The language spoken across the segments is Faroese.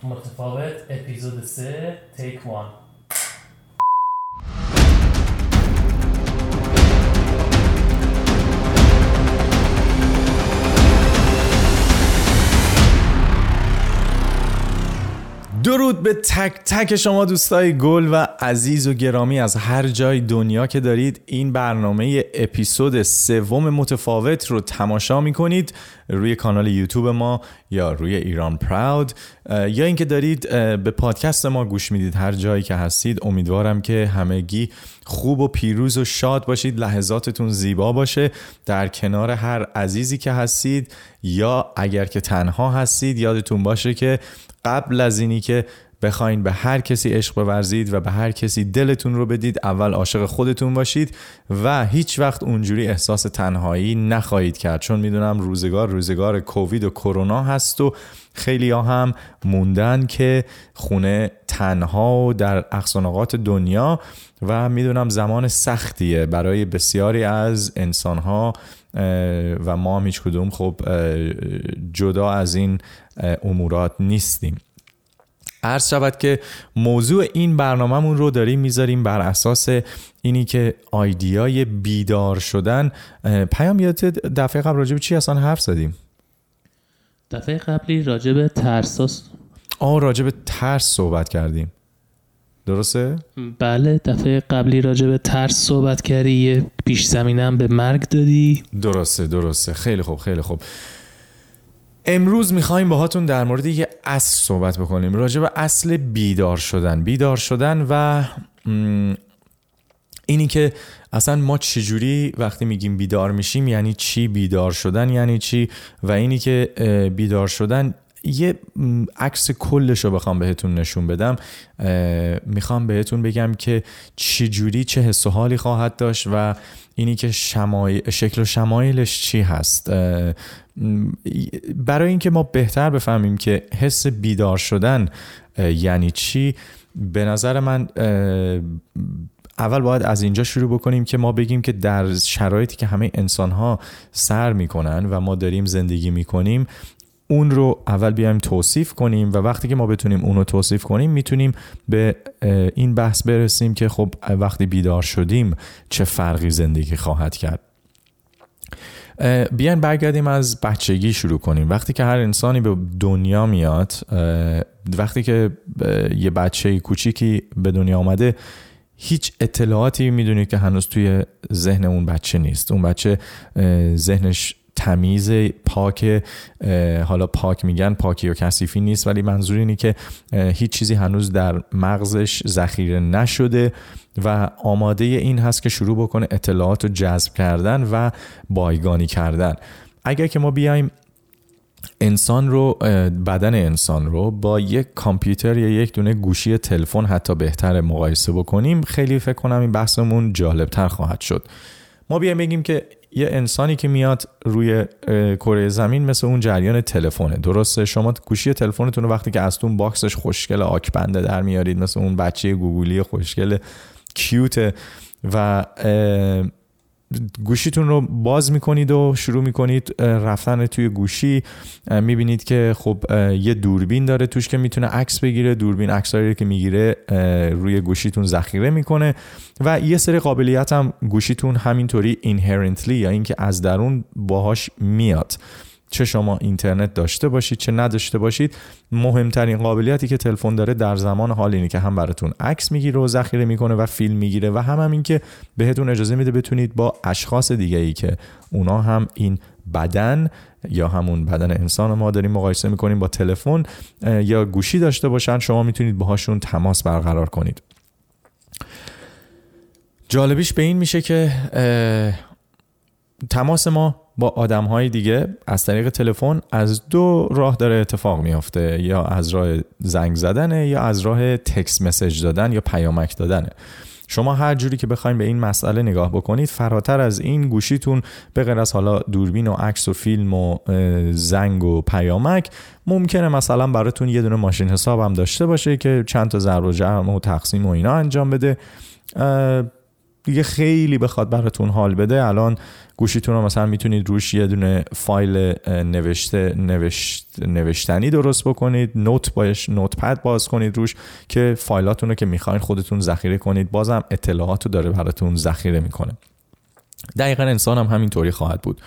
Махтафавет, эпизод 10, take 1. درود به تک تک شما دوستای گل و عزیز و گرامی از هر جای دنیا که دارید. این برنامه اپیزود سوم متفاوت رو تماشا میکنید روی کانال یوتیوب ما یا روی ایران پراود. یا اینکه دارید به پادکست ما گوش میدید هر جایی که هستید. امیدوارم که همگی خوب و پیروز و شاد باشید لحظاتتون زیبا باشه. در کنار هر عزیزی که هستید یا اگر که تنها هستید یادتون باشه که قبل از اینی که بخواین به هر کسی عشق بورزید و به هر کسی دلتون رو بدید اول عاشق خودتون باشید و هیچ وقت اونجوری احساس تنهایی نخواهید کرد. چون میدونم روزگار روزگار کووید و کرونا هست و خیلی ها هم موندن که خونه تنها و در اقصانقات دنیا و میدونم زمان سختیه. برای بسیاری از انسان ها و ما هم هیچ کدوم خب جدا از این امورات نیستیم عرض شود که موضوع این برنامهمون رو داریم میذاریم بر اساس اینی که آیدیای بیدار شدن پیام یادت دفعه قبل راجب چی اصلا حرف زدیم دفعه قبلی راجب ترس آه راجب ترس صحبت کردیم درسته؟ بله دفعه قبلی راجع به ترس صحبت کردی یه پیش زمینم به مرگ دادی. درسته درسته. خیلی خوب خیلی خوب. امروز میخوایم باهاتون در مورد یه اصل صحبت بکنیم. راجع به اصل بیدار شدن. بیدار شدن و اینی که اصلا ما چجوری وقتی میگیم بیدار میشیم یعنی چی بیدار شدن یعنی چی؟ و اینی که بیدار شدن یه عکس کلش رو بخوام بهتون نشون بدم. میخوام بهتون بگم که چی جوری چه حس و حالی خواهد داشت و اینی که شمایل، شکل و شمایلش چی هست. برای اینکه ما بهتر بفهمیم که حس بیدار شدن یعنی چی به نظر من اول باید از اینجا شروع بکنیم که ما بگیم که در شرایطی که همه انسان ها سر میکنن و ما داریم زندگی میکنیم اون رو اول بیایم توصیف کنیم و وقتی که ما بتونیم اون رو توصیف کنیم میتونیم به این بحث برسیم که خب وقتی بیدار شدیم چه فرقی زندگی خواهد کرد. بیاین برگردیم از بچگی شروع کنیم. وقتی که هر انسانی به دنیا میاد وقتی که یه بچه کوچیکی به دنیا آمده هیچ اطلاعاتی میدونید که هنوز توی ذهن اون بچه نیست. اون بچه ذهنش تمیز پاک حالا پاک میگن پاکی و کثیفی نیست ولی منظور اینه که هیچ چیزی هنوز در مغزش ذخیره نشده و آماده این هست که شروع بکنه اطلاعات رو جذب کردن و بایگانی کردن. اگر که ما بیایم انسان رو بدن انسان رو با یک کامپیوتر یا یک دونه گوشی تلفن حتی بهتر مقایسه بکنیم خیلی فکر کنم این بحثمون جالبتر خواهد شد. ما بیایم بگیم که یه انسانی که میاد روی کره زمین مثل اون جریان تلفنه. درسته شما گوشی تلفنتون وقتی که از تون باکسش خوشگل آکبنده در میارید مثل اون بچه گوگلی خوشگل کیوت و گوشیتون رو باز میکنید و شروع میکنید رفتن توی گوشی. میبینید که خب یه دوربین داره توش که میتونه عکس بگیره. دوربین عکسایی که میگیره روی گوشیتون ذخیره میکنه. و یه سری قابلیت هم گوشیتون همینطوری inherently یا اینکه از درون باهاش میاد. چه شما اینترنت داشته باشید چه نداشته باشید مهمترین قابلیتی که تلفن داره در زمان حال اینه که هم براتون عکس میگیره و ذخیره میکنه و فیلم میگیره و هم, هم این که بهتون اجازه میده بتونید با اشخاص دیگه ای که اونا هم این بدن یا همون بدن انسان ما داریم مقایسه میکنیم با تلفن یا گوشی داشته باشن شما میتونید باهاشون تماس برقرار کنید. جالبیش به این میشه که تماس ما با آدم های دیگه از طریق تلفن از دو راه داره اتفاق میافته یا از راه زنگ زدن یا از راه تکس مسیج دادن یا پیامک دادن شما هر جوری که بخواید به این مسئله نگاه بکنید فراتر از این گوشیتون به غیر از حالا دوربین و عکس و فیلم و زنگ و پیامک ممکنه مثلا براتون یه دونه ماشین حساب هم داشته باشه که چند تا ضرب و جرم و تقسیم و اینا انجام بده. دیگه خیلی بخواد براتون حال بده. الان گوشیتون رو مثلا میتونید روش یه دونه فایل نوشته نوشت نوشتنی درست بکنید نوت باش نوت پد باز کنید روش که فایلاتون رو که میخواین خودتون ذخیره کنید بازم اطلاعات رو داره براتون ذخیره میکنه. دقیقا انسان هم همینطوری خواهد بود.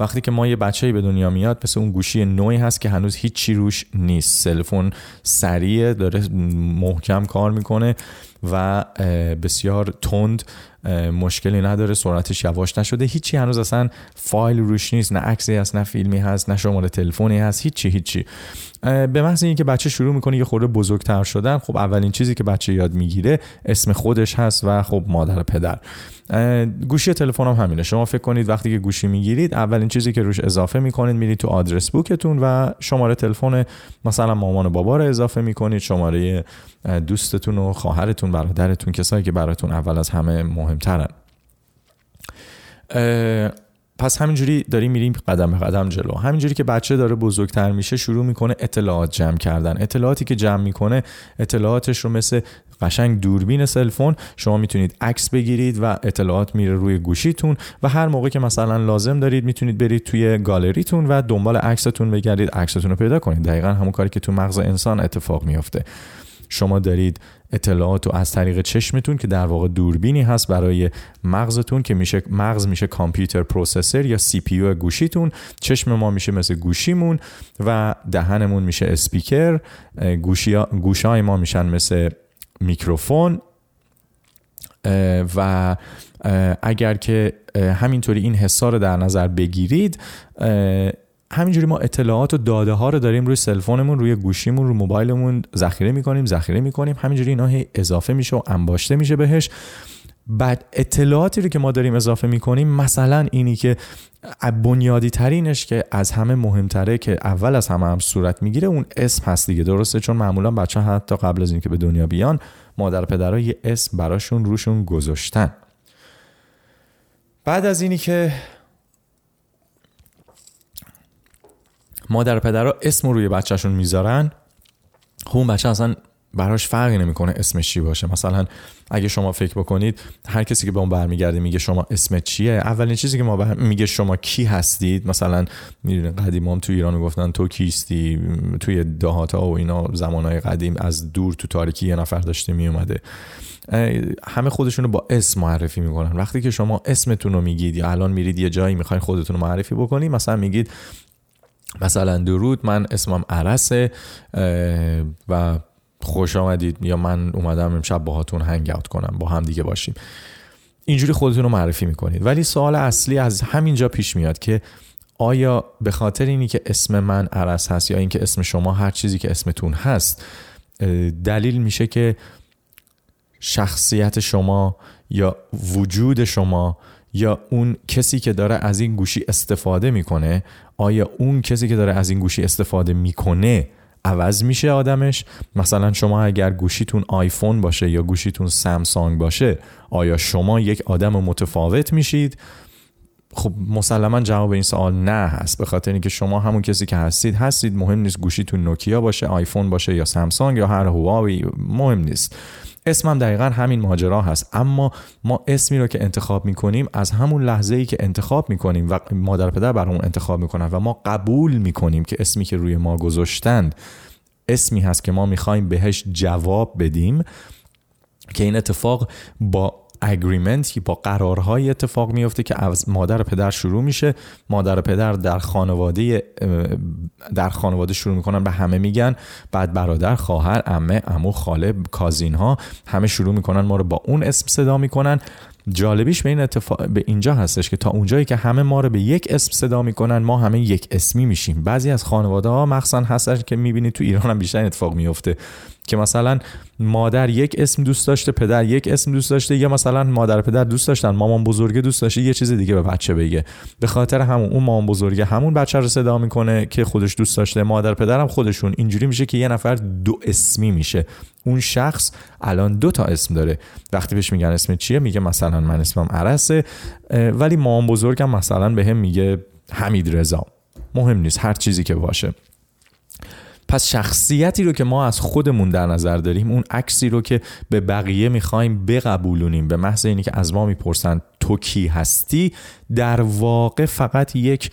وقتی که ما یه بچه‌ای به دنیا میاد مثل اون گوشی نوعی هست که هنوز هیچ چی روش نیست. سلفون سریع داره محکم کار میکنه و بسیار تند مشکلی نداره سرعتش یواش نشده هیچی هنوز اصلا فایل روش نیست نه عکسی هست نه فیلمی هست نه شماره تلفنی هست هیچی هیچی به محض اینکه بچه شروع میکنه یه خورده بزرگتر شدن خب اولین چیزی که بچه یاد میگیره اسم خودش هست و خب مادر و پدر. گوشی تلفن هم همینه. شما فکر کنید وقتی که گوشی میگیرید اولین چیزی که روش اضافه میکنید میرید تو آدرس بوکتون و شماره تلفن مثلا مامان و بابا رو اضافه میکنید. شماره دوستتون و خواهرتون برادرتون کسایی که براتون اول از همه مهمترن. پس همینجوری داریم میریم قدم به قدم جلو. همینجوری که بچه داره بزرگتر میشه شروع میکنه اطلاعات جمع کردن. اطلاعاتی که جمع میکنه اطلاعاتش رو مثل قشنگ دوربین سلفون شما میتونید عکس بگیرید و اطلاعات میره روی گوشیتون و هر موقع که مثلا لازم دارید میتونید برید توی گالریتون و دنبال عکستون بگردید عکستون رو پیدا کنید. دقیقا همون کاری که تو مغز انسان اتفاق میفته شما دارید اطلاعات رو از طریق چشمتون که در واقع دوربینی هست برای مغزتون که میشه مغز میشه کامپیوتر پروسسور یا سی پی یو گوشیتون. چشم ما میشه مثل گوشیمون و دهنمون میشه اسپیکر. گوشی گوشای ما میشن مثل میکروفون. و اگر که همینطوری این حسا رو در نظر بگیرید همینجوری ما اطلاعات و داده ها رو داریم روی سلفونمون روی گوشیمون رو موبایلمون ذخیره میکنیم ذخیره میکنیم. همینجوری اینا هی اضافه میشه و انباشته میشه بهش. بعد اطلاعاتی رو که ما داریم اضافه میکنیم مثلا اینی که بنیادی ترینش که از همه مهمتره که اول از همه هم صورت میگیره اون اسم هست دیگه درسته؟ چون معمولا بچه حتی قبل از اینکه به دنیا بیان مادر پدرها یه اسم براشون روشون گذاشتن. بعد از اینی که مادر پدر پدرها اسم روی بچهشون میذارن. خب اون بچه اصلا براش فرقی نمیکنه اسمش چی باشه. مثلا اگه شما فکر بکنید هر کسی که به اون برمیگرده میگه شما اسم چیه؟ اولین چیزی که ما بر... میگه شما کی هستید؟ مثلا میدونه قدیمام تو ایران میگفتن تو کیستی؟ توی دهات ها و اینا زمانهای قدیم از دور تو تاریکی یه نفر داشته میومده همه خودشونو با اسم معرفی میکنن. وقتی که شما اسمتون رو میگید یا الان میرید یه جایی میخواین خودتون رو معرفی بکنید مثلا میگید مثلا درود من اسمم عرسه و خوش آمدید. یا من اومدم امشب باهاتون هنگ اوت کنم با هم دیگه باشیم. اینجوری خودتون رو معرفی میکنید. ولی سوال اصلی از همینجا پیش میاد که آیا به خاطر اینی که اسم من عرس هست یا اینکه اسم شما هر چیزی که اسمتون هست دلیل میشه که شخصیت شما یا وجود شما یا اون کسی که داره از این گوشی استفاده میکنه آیا اون کسی که داره از این گوشی استفاده میکنه عوض میشه آدمش؟ مثلا شما اگر گوشیتون آیفون باشه یا گوشیتون سامسونگ باشه آیا شما یک آدم متفاوت میشید؟ خب مسلما جواب این سوال نه هست. به خاطر اینکه شما همون کسی که هستید هستید مهم نیست گوشیتون نوکیا باشه آیفون باشه یا سامسونگ یا هر هواوی مهم نیست. اسمم دقیقا همین ماجرا هست. اما ما اسمی رو که انتخاب میکنیم از همون لحظه ای که انتخاب میکنیم و مادر پدر برامون انتخاب میکنن و ما قبول میکنیم که اسمی که روی ما گذاشتند اسمی هست که ما میخوایم بهش جواب بدیم که این اتفاق با اگریمنتی با قرارهای اتفاق میفته که از مادر و پدر شروع میشه مادر و پدر در خانواده در خانواده شروع میکنن به همه میگن بعد برادر خواهر عمه عمو خاله کازین ها همه شروع میکنن ما رو با اون اسم صدا میکنن جالبیش به این اتفاق به اینجا هستش که تا اونجایی که همه ما رو به یک اسم صدا میکنن ما همه یک اسمی میشیم بعضی از خانواده ها مخصوصا هستش که میبینید تو ایران هم بیشتر اتفاق میفته که مثلا مادر یک اسم دوست داشته پدر یک اسم دوست داشته یا مثلا مادر پدر دوست داشتن مامان بزرگه دوست داشته یه چیز دیگه به بچه بگه. به خاطر همون اون مامان بزرگه همون بچه رو صدا میکنه که خودش دوست داشته مادر پدرم خودشون. اینجوری میشه که یه نفر دو اسمی میشه. اون شخص الان دو تا اسم داره. وقتی بهش میگن اسم چیه؟ میگه مثلا من اسمم عرسه ولی مامان بزرگم مثلا به هم میگه حمید رضا. مهم نیست هر چیزی که باشه. پس شخصیتی رو که ما از خودمون در نظر داریم اون عکسی رو که به بقیه میخوایم بقبولونیم. به محض اینی که از ما میپرسن تو کی هستی در واقع فقط یک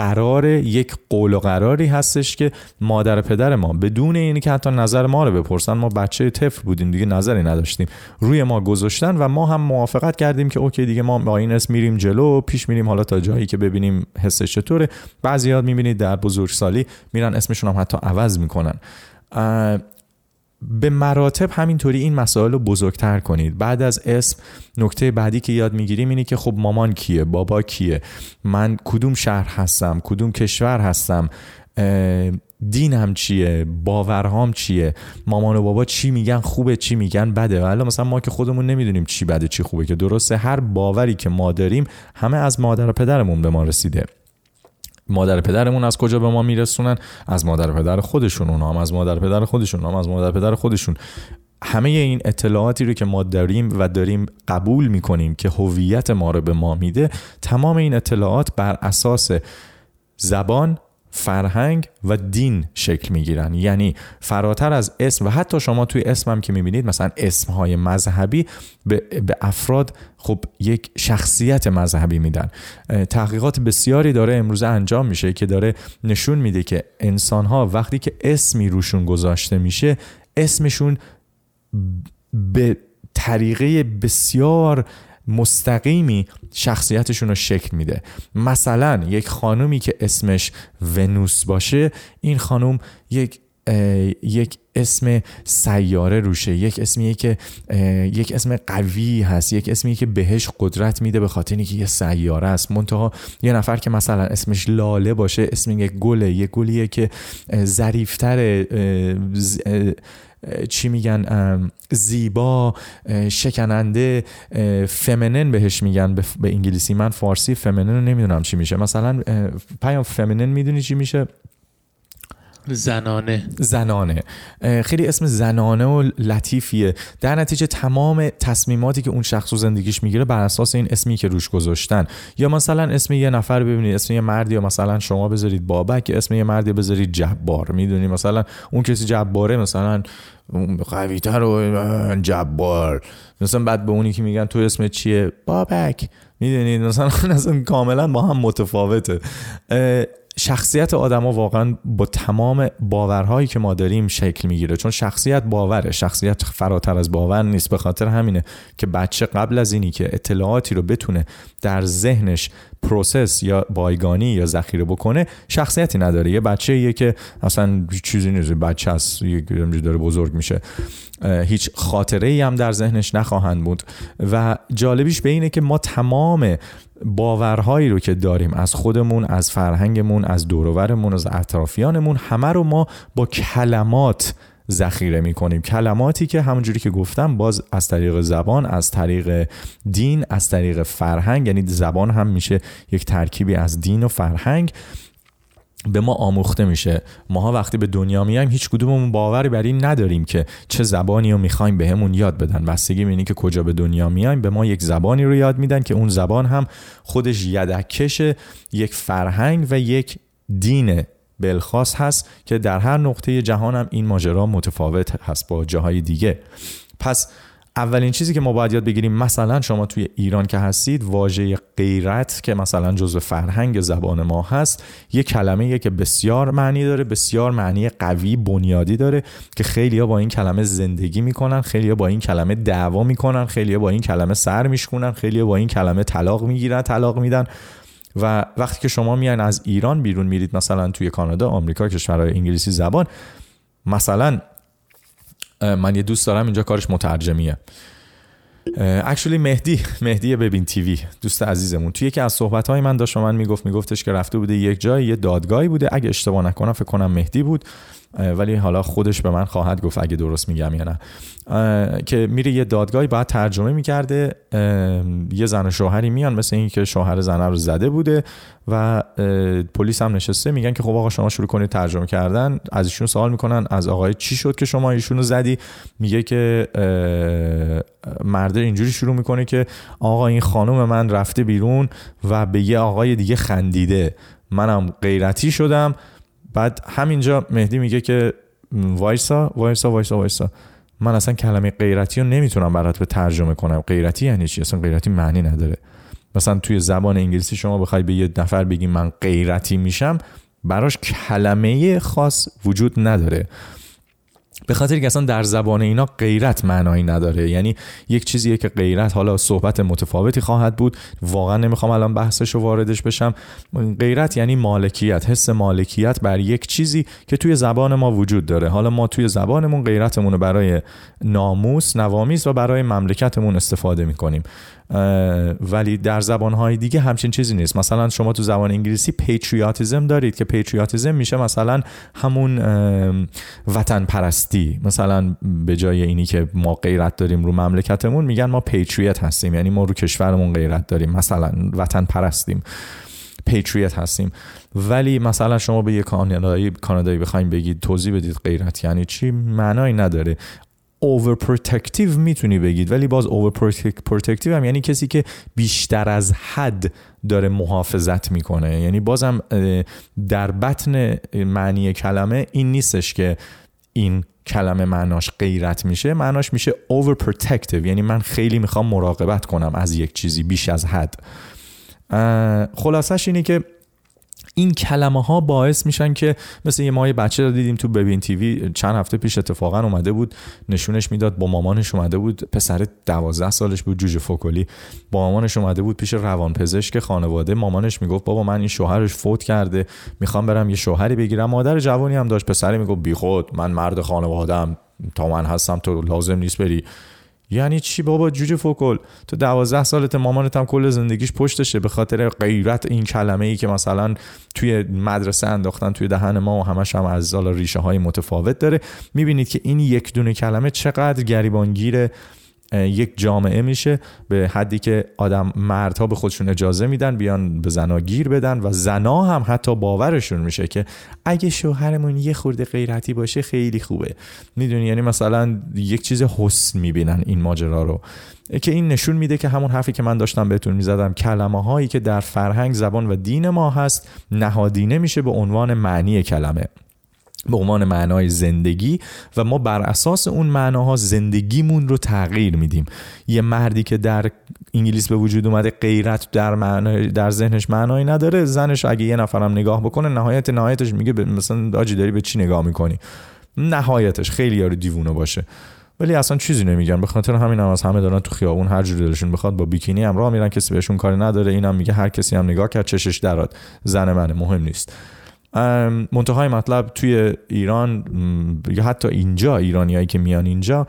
قرار یک قول و قراری هستش که مادر و پدر ما بدون اینی که حتی نظر ما رو بپرسن ما بچه طفل بودیم دیگه نظری نداشتیم. روی ما گذاشتن و ما هم موافقت کردیم که اوکی دیگه ما با این اسم میریم جلو پیش میریم حالا تا جایی که ببینیم حسش چطوره. بعضیات میبینید در بزرگسالی میرن اسمشون هم حتی عوض میکنن. به مراتب همینطوری این مسائل رو بزرگتر کنید. بعد از اسم نکته بعدی که یاد میگیریم اینه که خب مامان کیه؟ بابا کیه؟ من کدوم شهر هستم؟ کدوم کشور هستم؟ دینم چیه؟ باورهام چیه؟ مامان و بابا چی میگن؟ خوبه چی میگن؟ بده. حالا مثلا ما که خودمون نمیدونیم چی بده چی خوبه که درسته هر باوری که ما داریم همه از مادر و پدرمون به ما رسیده. مادر پدرمون از کجا به ما میرسونن؟ از مادر پدر خودشون اونها هم از مادر پدر خودشون هم از مادر پدر خودشون. همه این اطلاعاتی رو که ما داریم و داریم قبول میکنیم که هویت ما رو به ما میده تمام این اطلاعات بر اساس زبان فرهنگ و دین شکل میگیرن. یعنی فراتر از اسم و حتی شما توی اسم هم که میبینید مثلا اسم های مذهبی به, به افراد خب یک شخصیت مذهبی میدن. تحقیقات بسیاری داره امروز انجام میشه که داره نشون میده که انسان ها وقتی که اسمی روشون گذاشته میشه اسمشون به طریقه بسیار مستقیمی شخصیتشون رو شکل میده. مثلا یک خانومی که اسمش ونوس باشه این خانوم یک یک اسم سیاره روشه یک اسمیه که یک اسم قوی هست یک اسمیه که بهش قدرت میده به خاطر اینکه یه سیاره است. منتها یه نفر که مثلا اسمش لاله باشه اسم یک گله یک گلیه که ظریفتر چی میگن زیبا شکننده فمینن بهش میگن به انگلیسی من فارسی فمینن رو نمیدونم چی میشه مثلا پیام فمینن میدونی چی میشه زنانه. زنانه. خیلی اسم زنانه و لطیفیه. در نتیجه تمام تصمیماتی که اون شخص و زندگیش میگیره بر اساس این اسمی که روش گذاشتن. یا مثلا اسم یه نفر ببینید اسم یه مردی یا مثلا شما بذارید بابک اسم یه مردی بذارید جبار. میدونی؟ مثلا اون کسی جباره مثلا قویتر و جبار. مثلا بعد به اونی که میگن تو اسم چیه؟ بابک. میدونید؟ مثلا اصلا کاملا با هم متفاوته. شخصیت آدما واقعا با تمام باورهایی که ما داریم شکل میگیره. چون شخصیت باوره. شخصیت فراتر از باور نیست. به خاطر همینه که بچه قبل از اینی که اطلاعاتی رو بتونه در ذهنش پروسس یا بایگانی یا ذخیره بکنه شخصیتی نداره. یه بچه یه که اصلا چیزی نیست. بچه است یه داره بزرگ میشه. هیچ خاطره ای هم در ذهنش نخواهند بود. و جالبیش به اینه که ما تمام باورهایی رو که داریم از خودمون از فرهنگمون از دورورمون از اطرافیانمون همه رو ما با کلمات ذخیره میکنیم. کلماتی که همونجوری که گفتم باز از طریق زبان از طریق دین از طریق فرهنگ یعنی زبان هم میشه یک ترکیبی از دین و فرهنگ. به ما آموخته میشه. ماها وقتی به دنیا میایم هیچ کدوممون باوری بر این نداریم که چه زبانی رو میخوایم بهمون یاد بدن. بستگی به که کجا به دنیا میایم به ما یک زبانی رو یاد میدن که اون زبان هم خودش یدکش یک فرهنگ و یک دین بلخاص هست که در هر نقطه جهان هم این ماجرا متفاوت هست با جاهای دیگه. پس اولین چیزی که ما باید یاد بگیریم مثلا شما توی ایران که هستید واژه غیرت که مثلا جزء فرهنگ زبان ما هست یه کلمه یه که بسیار معنی داره بسیار معنی قوی بنیادی داره که خیلیا با این کلمه زندگی میکنن خیلیا با این کلمه دعوا میکنن خیلیا با این کلمه سر میشکنن خیلی ها با این کلمه طلاق میگیرن طلاق میدن. و وقتی که شما میان از ایران بیرون میرید مثلا توی کانادا آمریکا کشورهای انگلیسی زبان مثلا من یه دوست دارم اینجا کارش مترجمیه اکچولی مهدی مهدی ببین تیوی دوست عزیزمون توی یکی از صحبت های من داشت من میگفت میگفتش که رفته بوده یک جای یه دادگاهی بوده اگه اشتباه نکنم فکر کنم مهدی بود ولی حالا خودش به من خواهد گفت اگه درست میگم یا نه که میره یه دادگاهی بعد ترجمه میکرده یه زن و شوهری میان مثل اینکه شوهر زنه رو زده بوده و پلیس هم نشسته میگن که خب آقا شما شروع کنید ترجمه کردن از ایشون سوال میکنن از آقای چی شد که شما ایشون رو زدی میگه که مرده اینجوری شروع میکنه که آقا این خانم من رفته بیرون و به یه آقای دیگه خندیده منم غیرتی شدم بعد همینجا مهدی میگه که وایسا وایسا وایسا وایسا من اصلا کلمه غیرتی رو نمیتونم برات به ترجمه کنم غیرتی یعنی چی اصلا غیرتی معنی نداره مثلا توی زبان انگلیسی شما بخوای به یه نفر بگی من غیرتی میشم براش کلمه خاص وجود نداره به خاطر که اصلا در زبان اینا غیرت معنایی نداره. یعنی یک چیزیه که غیرت حالا صحبت متفاوتی خواهد بود. واقعا نمیخوام الان بحثش رو واردش بشم. غیرت یعنی مالکیت حس مالکیت بر یک چیزی که توی زبان ما وجود داره. حالا ما توی زبانمون غیرتمون رو برای ناموس نوامیز و برای مملکتمون استفاده میکنیم. ولی در زبانهای دیگه همچین چیزی نیست. مثلا شما تو زبان انگلیسی پیتریاتیزم دارید که پیتریاتیزم میشه مثلا همون وطن پرستی مثلا به جای اینی که ما غیرت داریم رو مملکتمون میگن ما پیتریات هستیم. یعنی ما رو کشورمون غیرت داریم. مثلا وطن پرستیم پیتریات هستیم. ولی مثلا شما به یک کانادایی کانادایی بخواید بگید توضیح بدید غیرت یعنی چی؟ معنایی نداره overprotective میتونی بگید. ولی باز overprotective هم یعنی کسی که بیشتر از حد داره محافظت میکنه. یعنی بازم در بطن معنی کلمه این نیستش که این کلمه معناش غیرت میشه. معناش میشه overprotective. یعنی من خیلی میخوام مراقبت کنم از یک چیزی بیش از حد. خلاصش اینه که این کلمه ها باعث میشن که مثل یه ما یه بچه رو دیدیم تو ببین تیوی چند هفته پیش اتفاقا اومده بود نشونش میداد با مامانش اومده بود پسر 12 سالش بود جوجه فوکلی. با مامانش اومده بود پیش روانپزشک خانواده. مامانش میگفت بابا من این شوهرش فوت کرده میخوام برم یه شوهری بگیرم. مادر جوانی هم داشت پسری میگفت بیخود من مرد خانواده‌ام تا من هستم تو لازم نیست بری. یعنی چی بابا؟ جوجه فوکل. تو دوازده سالت مامانت هم کل زندگیش پشتشه به خاطر غیرت این کلمه ای که مثلا توی مدرسه انداختن توی دهن ما و همش هم از ریشه های متفاوت داره. میبینید که این یک دونه کلمه چقدر گریبانگیره. یک جامعه میشه به حدی که آدم مردها به خودشون اجازه میدن بیان به زنا گیر بدن و زنا هم حتی باورشون میشه که اگه شوهرمون یه خورده غیرتی باشه خیلی خوبه. میدونی؟ یعنی مثلا یک چیز حسن میبینن این ماجرا رو. که این نشون میده که همون حرفی که من داشتم بهتون میزدم کلمه هایی که در فرهنگ زبان و دین ما هست نهادینه میشه به عنوان معنی کلمه. به عنوان معنای زندگی و ما بر اساس اون معناها زندگیمون رو تغییر میدیم. یه مردی که در انگلیس به وجود اومده غیرت در معنای در ذهنش معنایی نداره زنش اگه یه نفرم نگاه بکنه نهایت نهایتش میگه مثلا آجی داری به چی نگاه میکنی؟ نهایتش خیلی یارو دیوونه باشه. ولی اصلا چیزی نمیگن. به خاطر همین هم از همه دارن تو خیابون هر جور دلشون بخواد با بیکینی هم راه میرن کسی بهشون کاری نداره اینم میگه هر کسی هم نگاه کرد چشش درات زن منه مهم نیست. منتهای مطلب توی ایران یا حتی اینجا ایرانیایی که میان اینجا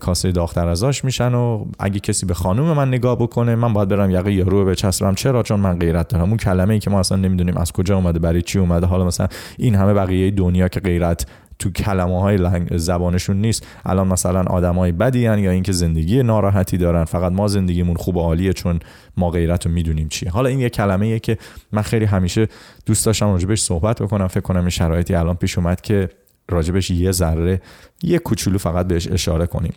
کاسه داختر ازاش میشن و اگه کسی به خانم من نگاه بکنه من باید برم یقه یارو به چسبم چرا؟ چون من غیرت دارم. اون کلمه ای که ما اصلا نمیدونیم از کجا اومده برای چی اومده. حالا مثلا این همه بقیه دنیا که غیرت تو کلمه های زبانشون نیست. الان مثلا آدمای بدی هن یا اینکه زندگی ناراحتی دارن فقط ما زندگیمون خوب و عالیه چون ما غیرت رو میدونیم چیه. حالا این یه کلمه ایه که من خیلی همیشه دوست داشتم راجبش صحبت بکنم. فکر کنم این شرایطی الان پیش اومد که راجبش یه ذره یه کوچولو فقط بهش اشاره کنیم.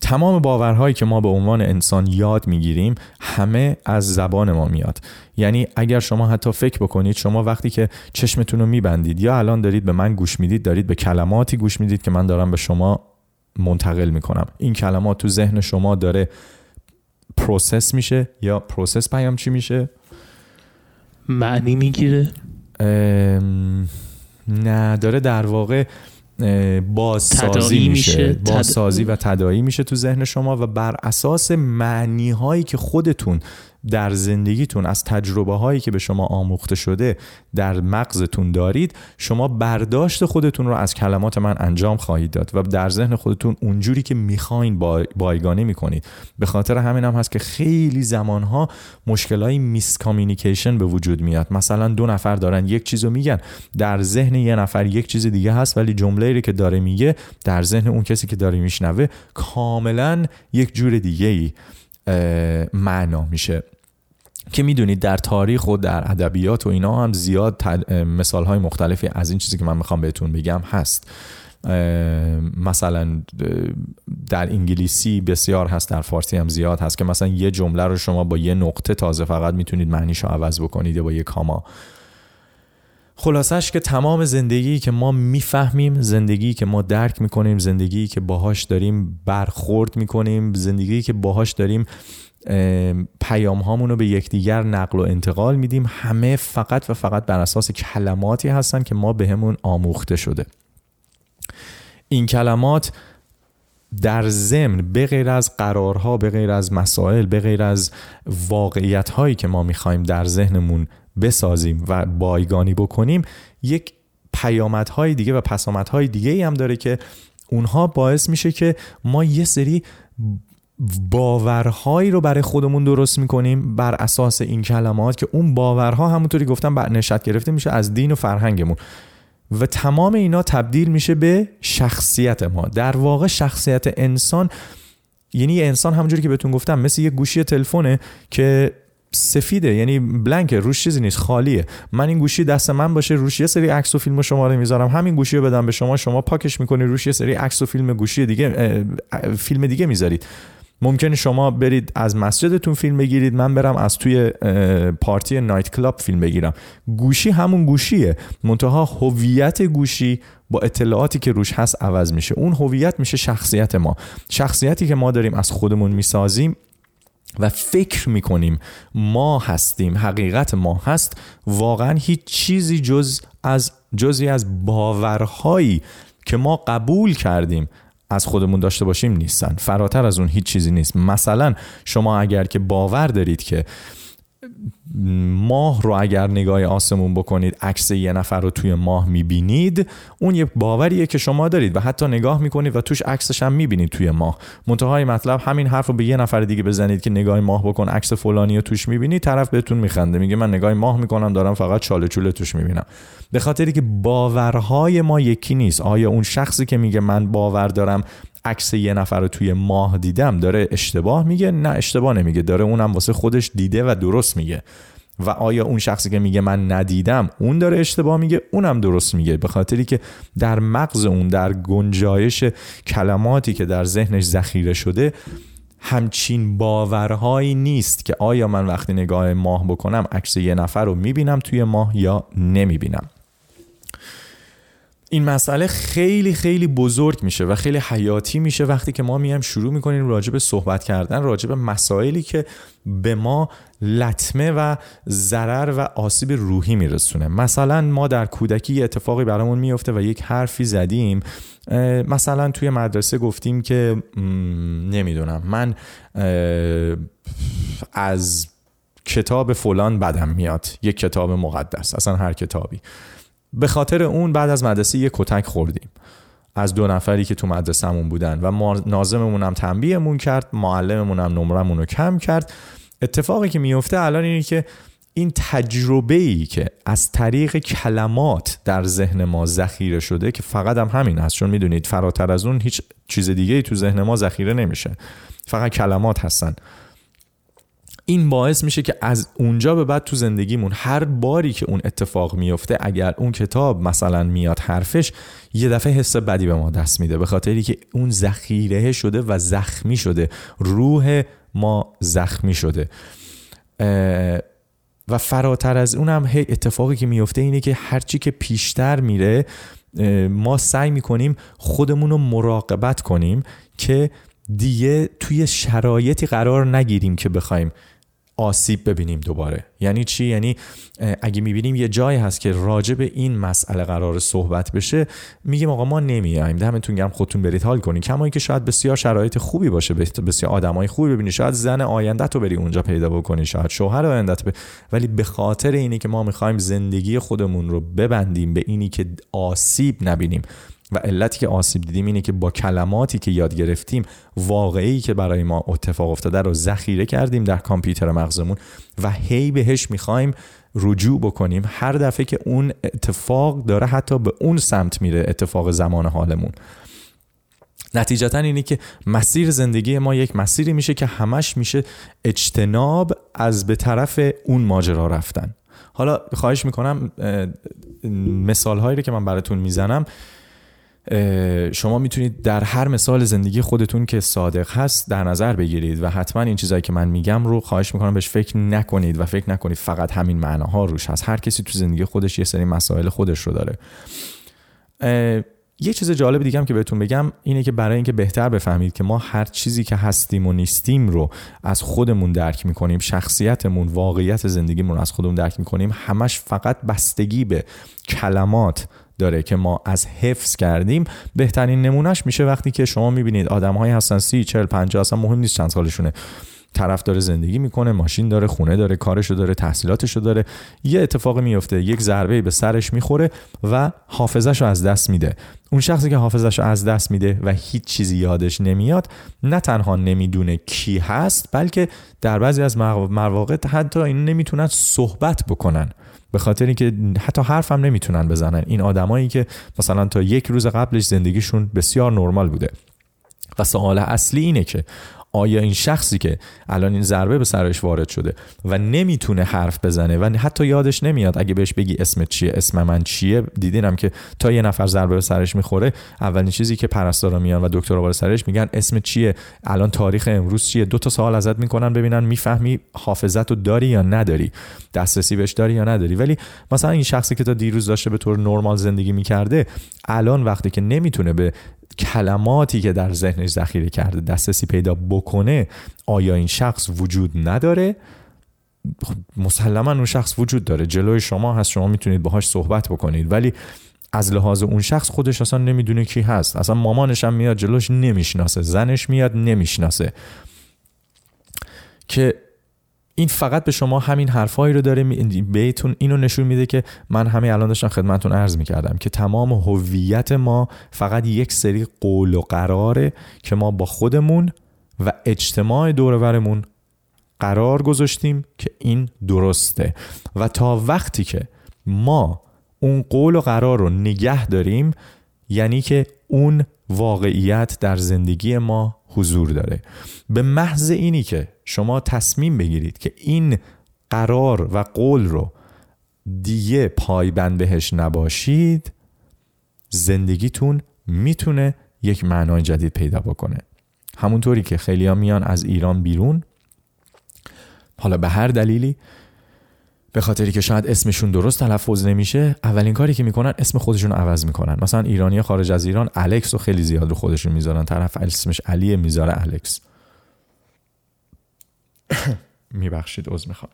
تمام باورهایی که ما به عنوان انسان یاد میگیریم همه از زبان ما میاد. یعنی اگر شما حتی فکر بکنید شما وقتی که چشمتون رو میبندید یا الان دارید به من گوش میدید دارید به کلماتی گوش میدید که من دارم به شما منتقل میکنم. این کلمات تو ذهن شما داره پروسس میشه یا پروسس پیام چی میشه؟ معنی میگیره؟ ام... نه داره در واقع بازسازی میشه بازسازی و تداعی میشه تو ذهن شما و بر اساس معنی هایی که خودتون در زندگیتون از تجربه هایی که به شما آموخته شده در مغزتون دارید شما برداشت خودتون رو از کلمات من انجام خواهید داد و در ذهن خودتون اونجوری که میخواین بایگانه میکنید. به خاطر همین هم هست که خیلی زمانها مشکلای میسکامیونیکیشن به وجود میاد. مثلا دو نفر دارن یک چیزو میگن در ذهن یه نفر یک چیز دیگه هست ولی جمله که داره میگه در ذهن اون کسی که داره میشنوه کاملا یک جور دیگه ای معنا میشه. که میدونید در تاریخ و در ادبیات و اینا هم زیاد مثال های مختلفی از این چیزی که من میخوام بهتون بگم هست. مثلا در انگلیسی بسیار هست در فارسی هم زیاد هست که مثلا یه جمله رو شما با یه نقطه تازه فقط میتونید معنیش رو عوض بکنید یا با یه کاما. خلاصش که تمام زندگی که ما میفهمیم زندگی که ما درک میکنیم زندگی که باهاش داریم برخورد میکنیم زندگی که باهاش داریم پیام هامون رو به یکدیگر نقل و انتقال میدیم همه فقط و فقط بر اساس کلماتی هستن که ما بهمون به آموخته شده. این کلمات در ضمن به غیر از قرارها به غیر از مسائل به غیر از واقعیت هایی که ما میخوایم در ذهنمون بسازیم و بایگانی بکنیم یک پیامدهای دیگه و پسامدهای دیگه ای هم داره که اونها باعث میشه که ما یه سری باورهایی رو برای خودمون درست میکنیم بر اساس این کلمات که اون باورها همونطوری گفتم بر نشد گرفته میشه از دین و فرهنگمون. و تمام اینا تبدیل میشه به شخصیت ما. در واقع شخصیت انسان یعنی انسان همونجوری که بهتون گفتم مثل یه گوشی تلفنه که سفیده یعنی بلانک روش چیزی نیست خالیه. من این گوشی دست من باشه روش یه سری عکس و فیلم و شماره میذارم. همین گوشی رو بدم به شما شما پاکش میکنی روش یه سری عکس و فیلم گوشی دیگه فیلم دیگه میذارید. ممکنه شما برید از مسجدتون فیلم بگیرید. من برم از توی پارتی نایت کلاب فیلم بگیرم. گوشی همون گوشیه. منتها هویت گوشی با اطلاعاتی که روش هست عوض میشه. اون هویت میشه شخصیت ما. شخصیتی که ما داریم از خودمون میسازیم و فکر میکنیم ما هستیم حقیقت ما هست. واقعا هیچ چیزی جز از جزی از باورهایی که ما قبول کردیم از خودمون داشته باشیم نیستن. فراتر از اون هیچ چیزی نیست. مثلا شما اگر که باور دارید که ماه رو اگر نگاه آسمون بکنید عکس یه نفر رو توی ماه میبینید اون یه باوریه که شما دارید و حتی نگاه میکنید و توش عکسش هم میبینید توی ماه. منتهای مطلب همین حرف رو به یه نفر دیگه بزنید که نگاه ماه بکن عکس فلانی رو توش میبینید طرف بهتون میخنده میگه من نگاه ماه میکنم دارم فقط چاله چوله توش میبینم. به خاطری که باورهای ما یکی نیست. آیا اون شخصی که میگه من باور دارم عکس یه نفر رو توی ماه دیدم داره اشتباه میگه نه اشتباه نمیگه داره اونم واسه خودش دیده و درست میگه. و آیا اون شخصی که میگه من ندیدم اون داره اشتباه میگه؟ اونم درست میگه. به خاطری که در مغز اون در گنجایش کلماتی که در ذهنش ذخیره شده همچین باورهایی نیست که آیا من وقتی نگاه ماه بکنم عکس یه نفر رو میبینم توی ماه یا نمیبینم. این مسئله خیلی خیلی بزرگ میشه و خیلی حیاتی میشه وقتی که ما میایم شروع میکنیم راجع به صحبت کردن راجع به مسائلی که به ما لطمه و ضرر و آسیب روحی میرسونه. مثلا ما در کودکی اتفاقی برامون میفته و یک حرفی زدیم. مثلا توی مدرسه گفتیم که نمیدونم من از کتاب فلان بدم میاد. یک کتاب مقدس اصلا هر کتابی. به خاطر اون بعد از مدرسه یه کتک خوردیم. از دو نفری که تو مدرسهمون بودن و ما ناظممون هم تنبیهمون کرد معلممون هم نمرمون رو کم کرد. اتفاقی که میفته الان اینه که این تجربه ای که از طریق کلمات در ذهن ما ذخیره شده که فقط هم همین هست. چون میدونید فراتر از اون هیچ چیز دیگه ای تو ذهن ما ذخیره نمیشه. فقط کلمات هستن. این باعث میشه که از اونجا به بعد تو زندگیمون هر باری که اون اتفاق میفته اگر اون کتاب مثلا میاد حرفش یه دفعه حس بدی به ما دست میده به خاطری که اون ذخیره شده و زخمی شده روح ما زخمی شده. و فراتر از اونم هی اتفاقی که میفته اینه که هرچی که پیشتر میره ما سعی میکنیم خودمون رو مراقبت کنیم که دیگه توی شرایطی قرار نگیریم که بخوایم آسیب ببینیم دوباره. یعنی چی؟ یعنی اگه میبینیم یه جایی هست که راجع به این مسئله قرار صحبت بشه میگیم آقا ما نمیایم دمتون گرم خودتون برید حال کنین. کما اینکه شاید بسیار شرایط خوبی باشه بسیار آدمای خوبی ببینی. شاید زن آینده تو بری اونجا پیدا بکنی شاید شوهر آیندت ب... ولی به خاطر اینی که ما میخوایم زندگی خودمون رو ببندیم به اینی که آسیب نبینیم. و علتی که آسیب دیدیم اینه که با کلماتی که یاد گرفتیم واقعی که برای ما اتفاق افتاده رو ذخیره کردیم در کامپیوتر مغزمون و هی بهش میخوایم رجوع بکنیم. هر دفعه که اون اتفاق داره حتی به اون سمت میره اتفاق زمان حالمون. نتیجتا اینه که مسیر زندگی ما یک مسیری میشه که همش میشه اجتناب از به طرف اون ماجرا رفتن. حالا خواهش میکنم مثال هایی رو که من براتون میزنم شما میتونید در هر مثال زندگی خودتون که صادق هست در نظر بگیرید و حتما این چیزایی که من میگم رو خواهش میکنم بهش فکر نکنید و فکر نکنید فقط همین معناها روش هست. هر کسی تو زندگی خودش یه سری مسائل خودش رو داره. یه چیز جالب دیگه هم که بهتون بگم اینه که برای اینکه بهتر بفهمید که ما هر چیزی که هستیم و نیستیم رو از خودمون درک میکنیم شخصیتمون واقعیت زندگیمون رو از خودمون درک میکنیم همش فقط بستگی به کلمات داره که ما از حفظ کردیم. بهترین نمونهش میشه وقتی که شما میبینید آدمهایی هستن 30 40 50 اصلا مهم نیست چند سالشونه. طرف داره زندگی میکنه ماشین داره خونه داره کارشو داره تحصیلاتشو داره. یه اتفاق میفته یک ضربه به سرش میخوره و حافظش از دست میده. اون شخصی که حافظش از دست میده و هیچ چیزی یادش نمیاد نه تنها نمیدونه کی هست بلکه در بعضی از مواقع حتی این نمیتونن صحبت بکنن. به خاطر اینکه حتی حرف هم نمیتونن بزنن. این آدمایی که مثلا تا یک روز قبلش زندگیشون بسیار نرمال بوده. و سوال اصلی اینه که آیا این شخصی که الان این ضربه به سرش وارد شده و نمیتونه حرف بزنه و حتی یادش نمیاد اگه بهش بگی اسم چیه اسم من چیه دیدینم که تا یه نفر ضربه به سرش میخوره اولین چیزی که پرستارا میان و دکترا بالا سرش میگن اسم چیه الان تاریخ امروز چیه دو تا سوال ازت میکنن ببینن میفهمی حافظت رو داری یا نداری دسترسی بهش داری یا نداری. ولی مثلا این شخصی که تا دیروز داشته به طور نرمال زندگی میکرده الان وقتی که نمیتونه به کلماتی که در ذهنش ذخیره کرده دسترسی پیدا بکنه آیا این شخص وجود نداره؟ خب مسلما اون شخص وجود داره. جلوی شما هست شما میتونید باهاش صحبت بکنید. ولی از لحاظ اون شخص خودش اصلا نمیدونه کی هست. اصلا مامانش هم میاد جلوش نمیشناسه. زنش میاد نمیشناسه. که این فقط به شما همین حرفایی رو داره بهتون اینو نشون میده که من همین الان داشتم خدمتتون عرض میکردم که تمام هویت ما فقط یک سری قول و قراره که ما با خودمون و اجتماع دورورمون قرار گذاشتیم که این درسته. و تا وقتی که ما اون قول و قرار رو نگه داریم یعنی که اون واقعیت در زندگی ما حضور داره. به محض اینی که شما تصمیم بگیرید که این قرار و قول رو دیگه پایبند بهش نباشید زندگیتون میتونه یک معنای جدید پیدا بکنه. همونطوری که خیلی ها میان از ایران بیرون حالا به هر دلیلی به خاطری که شاید اسمشون درست تلفظ نمیشه اولین کاری که میکنن اسم خودشون عوض میکنن. مثلا ایرانی خارج از ایران الکس رو خیلی زیاد رو خودشون میذارن. طرف اسمش علیه میذاره الکس. میبخشید عذر میخوام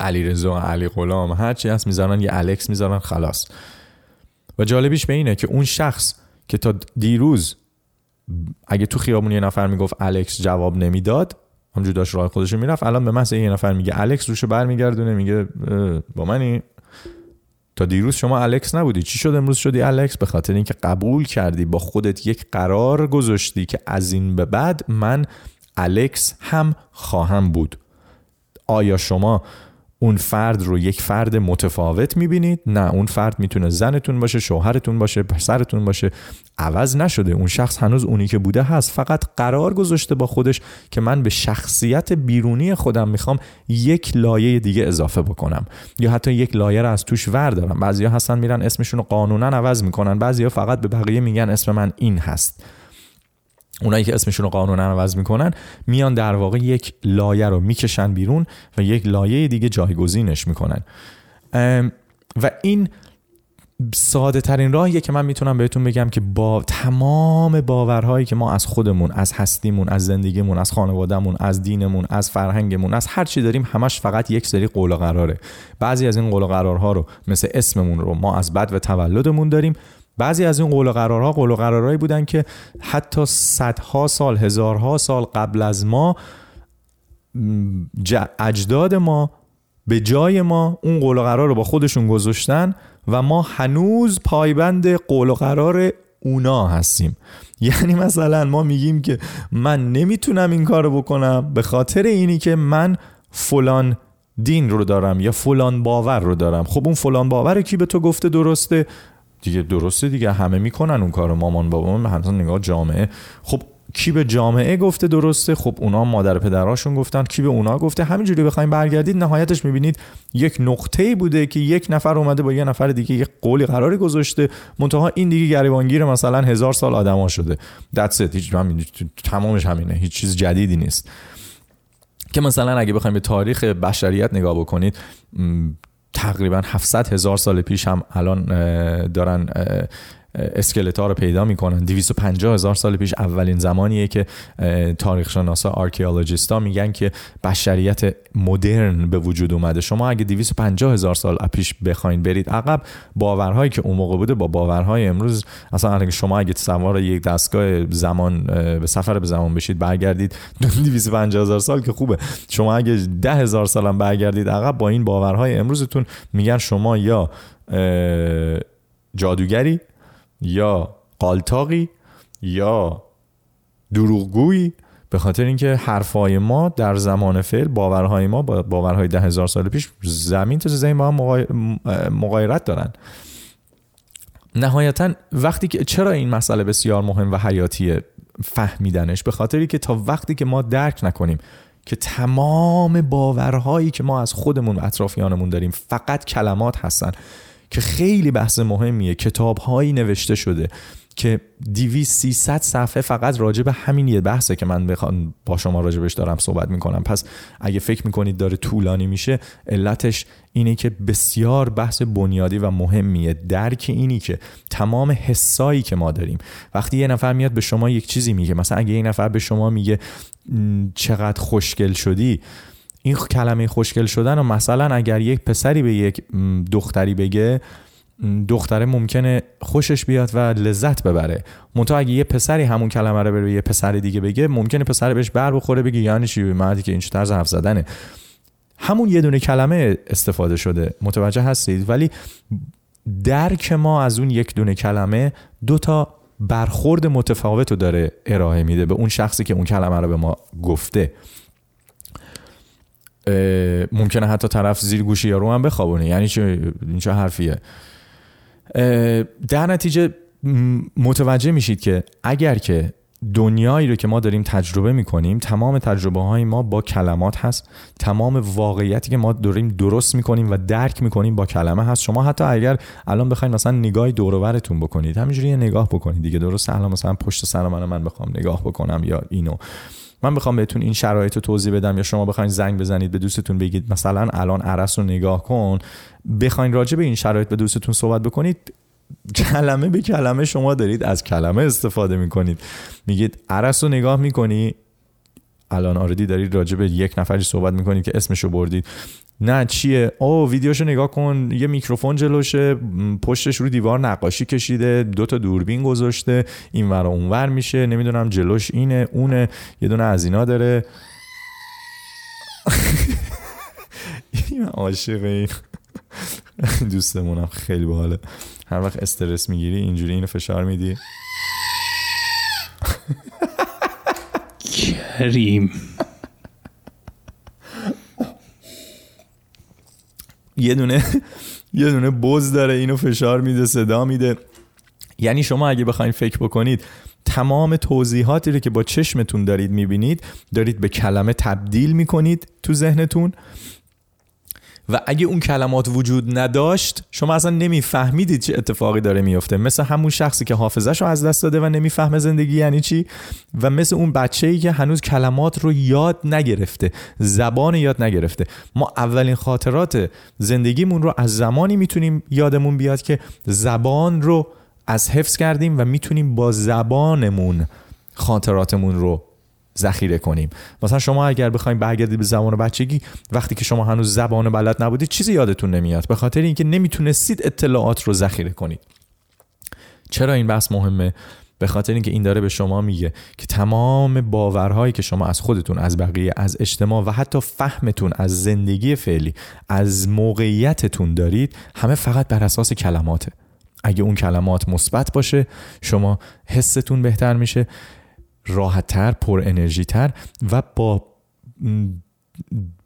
علی رضا علی غلام هر چی هست میزنن یه الکس میزنن خلاص و جالبیش به اینه که اون شخص که تا دیروز اگه تو خیابون یه نفر میگفت الکس جواب نمیداد همجور داشت راه خودشو میرفت الان به محض یه نفر میگه الکس روشو برمیگردونه میگه با منی تا دیروز شما الکس نبودی چی شد امروز شدی الکس به خاطر اینکه قبول کردی با خودت یک قرار گذاشتی که از این به بعد من الکس هم خواهم بود آیا شما اون فرد رو یک فرد متفاوت میبینید نه اون فرد میتونه زنتون باشه شوهرتون باشه پسرتون باشه عوض نشده اون شخص هنوز اونی که بوده هست فقط قرار گذاشته با خودش که من به شخصیت بیرونی خودم میخوام یک لایه دیگه اضافه بکنم یا حتی یک لایه رو از توش ور دارم بعضیا هستن میرن اسمشون رو قانونا عوض میکنن بعضیا فقط به بقیه میگن اسم من این هست اونایی که اسمشون رو قانونا عوض میکنن میان در واقع یک لایه رو میکشن بیرون و یک لایه دیگه جایگزینش میکنن. و این ساده ترین راهیه که من میتونم بهتون بگم که با تمام باورهایی که ما از خودمون از هستیمون از زندگیمون از خانوادهمون از دینمون از فرهنگمون از هر چی داریم همش فقط یک سری قول و قراره بعضی از این قول و قرارها رو مثل اسممون رو ما از بد و تولدمون داریم. بعضی از این قول و قرارها قول و قرارهایی بودن که حتی صدها سال هزارها سال قبل از ما اجداد ما به جای ما اون قول و قرار رو با خودشون گذاشتن و ما هنوز پایبند قول و قرار اونا هستیم. یعنی مثلا ما میگیم که من نمیتونم این کار رو بکنم به خاطر اینی که من فلان دین رو دارم یا فلان باور رو دارم. خب اون فلان باور کی به تو گفته درسته؟ دیگه درسته دیگه همه میکنن اون کارو. مامان بابام همسان نگاه جامعه. خب کی به جامعه گفته درسته؟ خب اونا مادر پدراشون گفتن. کی به اونا گفته؟ همینجوری بخوایم برگردید. نهایتش میبینید یک نقطه‌ای بوده که یک نفر اومده با یه نفر دیگه یه قولی قراری گذاشته. منتها این دیگه گریبانگیر مثلا هزار سال آدما شده. دتس هیچ من تمامش همینه. هیچ چیز جدیدی نیست. که مثلا اگه بخوایم به تاریخ بشریت نگاه بکنید تقریبا 700 هزار سال پیش هم الان دارن اسکلتا رو پیدا میکنن 250 هزار سال پیش اولین زمانیه که تاریخ شناسا آرکیولوژیستا میگن که بشریت مدرن به وجود اومده شما اگه 250 هزار سال پیش بخواین برید عقب باورهایی که اون موقع بوده با باورهای امروز اصلا اگه شما اگه سوار یک دستگاه زمان به سفر به زمان بشید برگردید 250 هزار سال که خوبه شما اگه 10 هزار سال هم برگردید عقب با این باورهای امروزتون میگن شما یا جادوگری یا قالتاقی یا دروغگویی به خاطر اینکه حرفهای ما در زمان فعل باورهای ما با باورهای ده هزار سال پیش زمین تا زمین با هم مغایرت دارن. نهایتا وقتی که چرا این مسئله بسیار مهم و حیاتیه فهمیدنش؟ به خاطری که تا وقتی که ما درک نکنیم که تمام باورهایی که ما از خودمون و اطرافیانمون داریم فقط کلمات هستن. که خیلی بحث مهمیه کتاب هایی نوشته شده که 200 300 صفحه فقط راجع به همین یه بحثه که من بخوام با شما راجبش دارم صحبت میکنم. پس اگه فکر میکنید داره طولانی میشه علتش اینه که بسیار بحث بنیادی و مهمیه. درک اینی که تمام حسایی که ما داریم. وقتی یه نفر میاد به شما یک چیزی میگه مثلا اگه یه نفر به شما میگه چقدر خوشگل شدی این کلمه خوشگل شدن و مثلا اگر یک پسری به یک دختری بگه دختره ممکنه خوشش بیاد و لذت ببره. منتها اگه یه پسری همون کلمه رو به یه پسر دیگه بگه ممکنه پسر بهش بر بخوره بگه یعنی چی؟ مردی که این چه طرز حرف زدنه. همون یه دونه کلمه استفاده شده. متوجه هستید؟ ولی درک ما از اون یک دونه کلمه دو تا برخورد متفاوت رو داره ارائه میده به اون شخصی که اون کلمه رو به ما گفته. ممکنه حتی طرف زیر گوشی یارو هم بخوابونه. یعنی چه این چه حرفیه در نتیجه متوجه میشید که اگر که دنیایی رو که ما داریم تجربه میکنیم تمام تجربه های ما با کلمات هست. تمام واقعیتی که ما داریم درست میکنیم و درک میکنیم با کلمه هست. شما حتی اگر الان بخواید مثلا نگاهی دورورتون بکنید همینجوری نگاه بکنید دیگه درست الان مثلا پشت سر من من بخوام نگاه بکنم یا اینو. من میخوام بهتون این شرایط رو توضیح بدم یا شما بخواین زنگ بزنید به دوستتون بگید مثلا الان عرس رو نگاه کن بخواین راجع به این شرایط به دوستتون صحبت بکنید کلمه به کلمه شما دارید از کلمه استفاده میکنید. میگید عرس رو نگاه میکنی الان آردی دارید راجع به یک نفری صحبت میکنید که اسمشو بردید. نه چیه؟ او ویدیوشو نگاه کن یه میکروفون جلوشه پشتش رو دیوار نقاشی کشیده دو تا دوربین گذاشته اینور اونور میشه نمیدونم جلوش اینه اونه یه دونه از اینا داره. این عاشق این دوستمونم خیلی باحاله. هر وقت استرس میگیری اینجوری اینو فشار میدی. Kerim. یه دونه یه دونه بز داره اینو فشار میده صدا میده یعنی شما اگه بخواید فکر بکنید تمام توضیحاتی رو که با چشمتون دارید میبینید دارید به کلمه تبدیل میکنید تو ذهنتون و اگه اون کلمات وجود نداشت شما اصلا نمیفهمیدید چه اتفاقی داره میفته مثل همون شخصی که حافظش رو از دست داده و نمیفهمه زندگی یعنی چی؟ و مثل اون بچه ای که هنوز کلمات رو یاد نگرفته زبان یاد نگرفته. ما اولین خاطرات زندگیمون رو از زمانی میتونیم یادمون بیاد که زبان رو از حفظ کردیم و میتونیم با زبانمون خاطراتمون رو ذخیره کنیم. مثلا شما اگر بخواید برگردید به زمان بچگی وقتی که شما هنوز زبان بلد نبودید چیزی یادتون نمیاد. به خاطر اینکه نمیتونستید اطلاعات رو ذخیره کنید. چرا این بحث مهمه؟ به خاطر اینکه این داره به شما میگه که تمام باورهایی که شما از خودتون از بقیه از اجتماع و حتی فهمتون از زندگی فعلی از موقعیتتون دارید همه فقط بر اساس کلماته. اگه اون کلمات مثبت باشه شما حستون بهتر میشه. راحت تر پر انرژی تر و با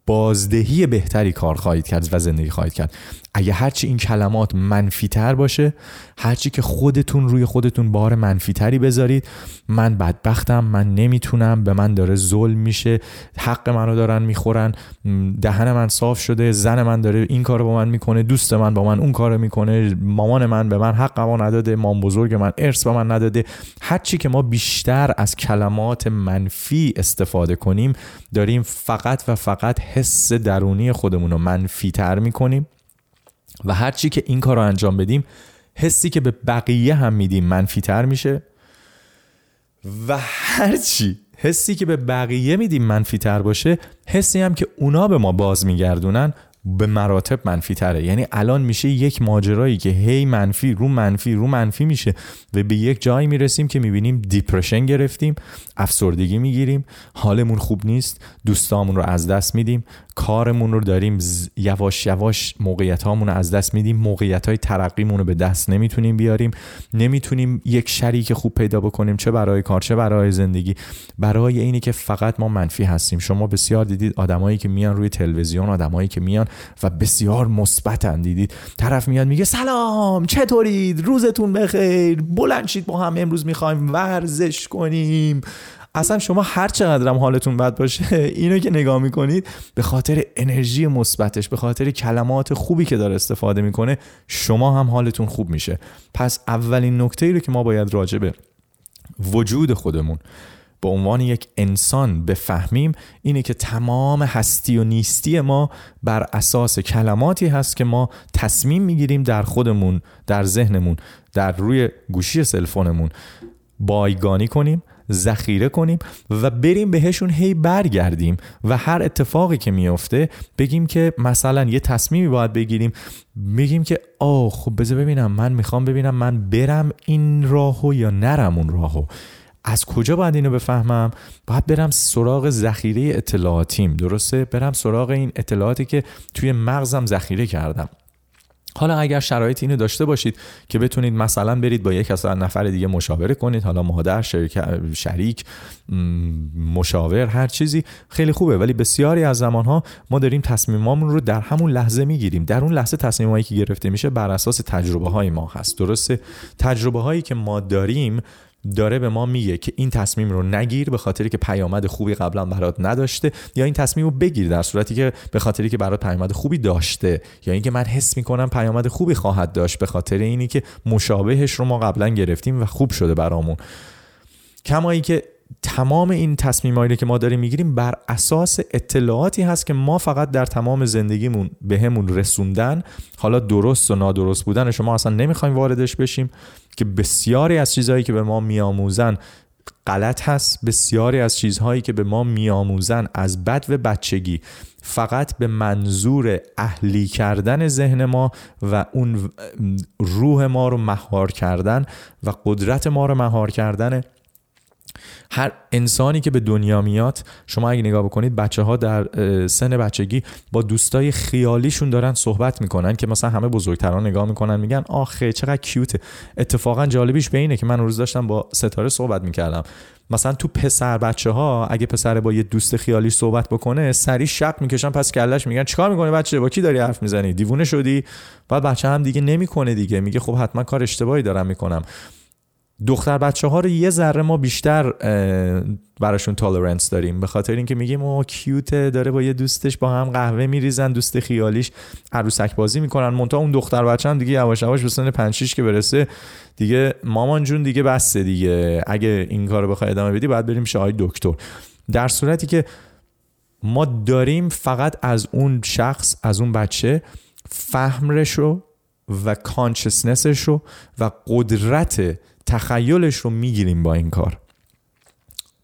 بازدهی بهتری کار خواهید کرد و زندگی خواهید کرد. اگه هرچی این کلمات منفی تر باشه هرچی که خودتون روی خودتون بار منفی تری بذارید من بدبختم من نمیتونم به من داره ظلم میشه حق منو دارن میخورن دهن من صاف شده زن من داره این کارو با من میکنه دوست من با من اون کارو میکنه مامان من به من حقمو نداده مام بزرگ من ارث به من نداده. هرچی که ما بیشتر از کلمات منفی استفاده کنیم داریم فقط و فقط حس درونی خودمون رو منفی تر میکنیم و هرچی که این کار رو انجام بدیم حسی که به بقیه هم میدیم منفی تر میشه و هرچی حسی که به بقیه میدیم منفی تر باشه حسی هم که اونا به ما باز میگردونن به مراتب منفی تره. یعنی الان میشه یک ماجرایی که هی منفی رو منفی رو منفی میشه و به یک جایی میرسیم که میبینیم دیپرشن گرفتیم افسردگی میگیریم حالمون خوب نیست دوستامون رو از دست میدیم کارمون رو داریم یواش یواش موقعیت هامون رو از دست میدیم موقعیت های ترقیمون رو به دست نمیتونیم بیاریم نمیتونیم یک شریک خوب پیدا بکنیم چه برای کار چه برای زندگی. برای اینی که فقط ما منفی هستیم. شما بسیار دیدید آدمایی که میان روی تلویزیون آدمایی که میان و بسیار مثبتن دیدید طرف میاد میگه سلام چطورید؟ روزتون بخیر. بلند شید با هم امروز میخوایم ورزش کنیم. اصلا شما هر چقدر هم حالتون بد باشه اینو که نگاه میکنید به خاطر انرژی مثبتش به خاطر کلمات خوبی که داره استفاده میکنه شما هم حالتون خوب میشه. پس اولین نکته ای رو که ما باید راجبه وجود خودمون به عنوان یک انسان بفهمیم اینه که تمام هستی و نیستی ما بر اساس کلماتی هست که ما تصمیم میگیریم در خودمون در ذهنمون در روی گوشی سلفونمون بایگانی کنیم ذخیره کنیم و بریم بهشون هی برگردیم و هر اتفاقی که میفته بگیم که مثلا یه تصمیمی باید بگیریم میگیم که آه خب بذار ببینم من میخوام ببینم من برم این راهو یا نرم اون راهو. از کجا باید اینو بفهمم؟ باید برم سراغ ذخیره اطلاعاتیم درسته؟ برم سراغ این اطلاعاتی که توی مغزم ذخیره کردم. حالا اگر شرایط اینو داشته باشید که بتونید مثلا برید با یک نفر دیگه مشاوره کنید حالا مادر شریک مشاور هر چیزی خیلی خوبه. ولی بسیاری از زمانها ما داریم تصمیمامون رو در همون لحظه میگیریم. در اون لحظه تصمیمایی که گرفته میشه بر اساس تجربه های ما هست. درسته؟ تجربه هایی که ما داریم داره به ما میگه که این تصمیم رو نگیر به خاطری که پیامد خوبی قبلا برات نداشته یا این تصمیم رو بگیر در صورتی که به خاطری که برات پیامد خوبی داشته یا اینکه من حس میکنم پیامد خوبی خواهد داشت به خاطر اینی که مشابهش رو ما قبلا گرفتیم و خوب شده برامون. کما اینکه تمام این تصمیمایی که ما داریم میگیریم بر اساس اطلاعاتی هست که ما فقط در تمام زندگیمون به همون رسوندن حالا درست و نادرست بودن شما اصلا نمیخوایم واردش بشیم که بسیاری از چیزهایی که به ما میآموزن غلط هست بسیاری از چیزهایی که به ما میآموزن از بد و بچگی فقط به منظور اهلی کردن ذهن ما و اون روح ما رو مهار کردن و قدرت ما رو مهار کردن هر انسانی که به دنیا میاد شما اگه نگاه بکنید بچه ها در سن بچگی با دوستای خیالیشون دارن صحبت میکنن که مثلا همه بزرگتران نگاه میکنن میگن آخه چقدر کیوته. اتفاقا جالبیش به اینه که من روز داشتم با ستاره صحبت میکردم. مثلا تو پسر بچه ها اگه پسر با یه دوست خیالی صحبت بکنه سری شق میکشن پس کلش میگن چیکار میکنه بچه؟ با کی داری حرف میزنی؟ دیوونه شدی؟ بعد بچه هم دیگه نمیکنه دیگه. میگه خب حتما کار اشتباهی دارم میکنم. دختر بچه ها رو یه ذره ما بیشتر براشون تولرنس داریم. به خاطر اینکه میگیم او کیوت داره با یه دوستش با هم قهوه میریزن دوست خیالیش عروسک بازی میکنن. مونتا اون دختر بچه هم دیگه یواش یواش به سن 5 6 که برسه دیگه مامان جون دیگه بسته دیگه. اگه این کارو بخوای ادامه بدی باید بریم شاهی دکتر. در صورتی که ما داریم فقط از اون شخص از اون بچه فهمرش رو و کانشسنسش رو و قدرت تخیلش رو میگیریم با این کار.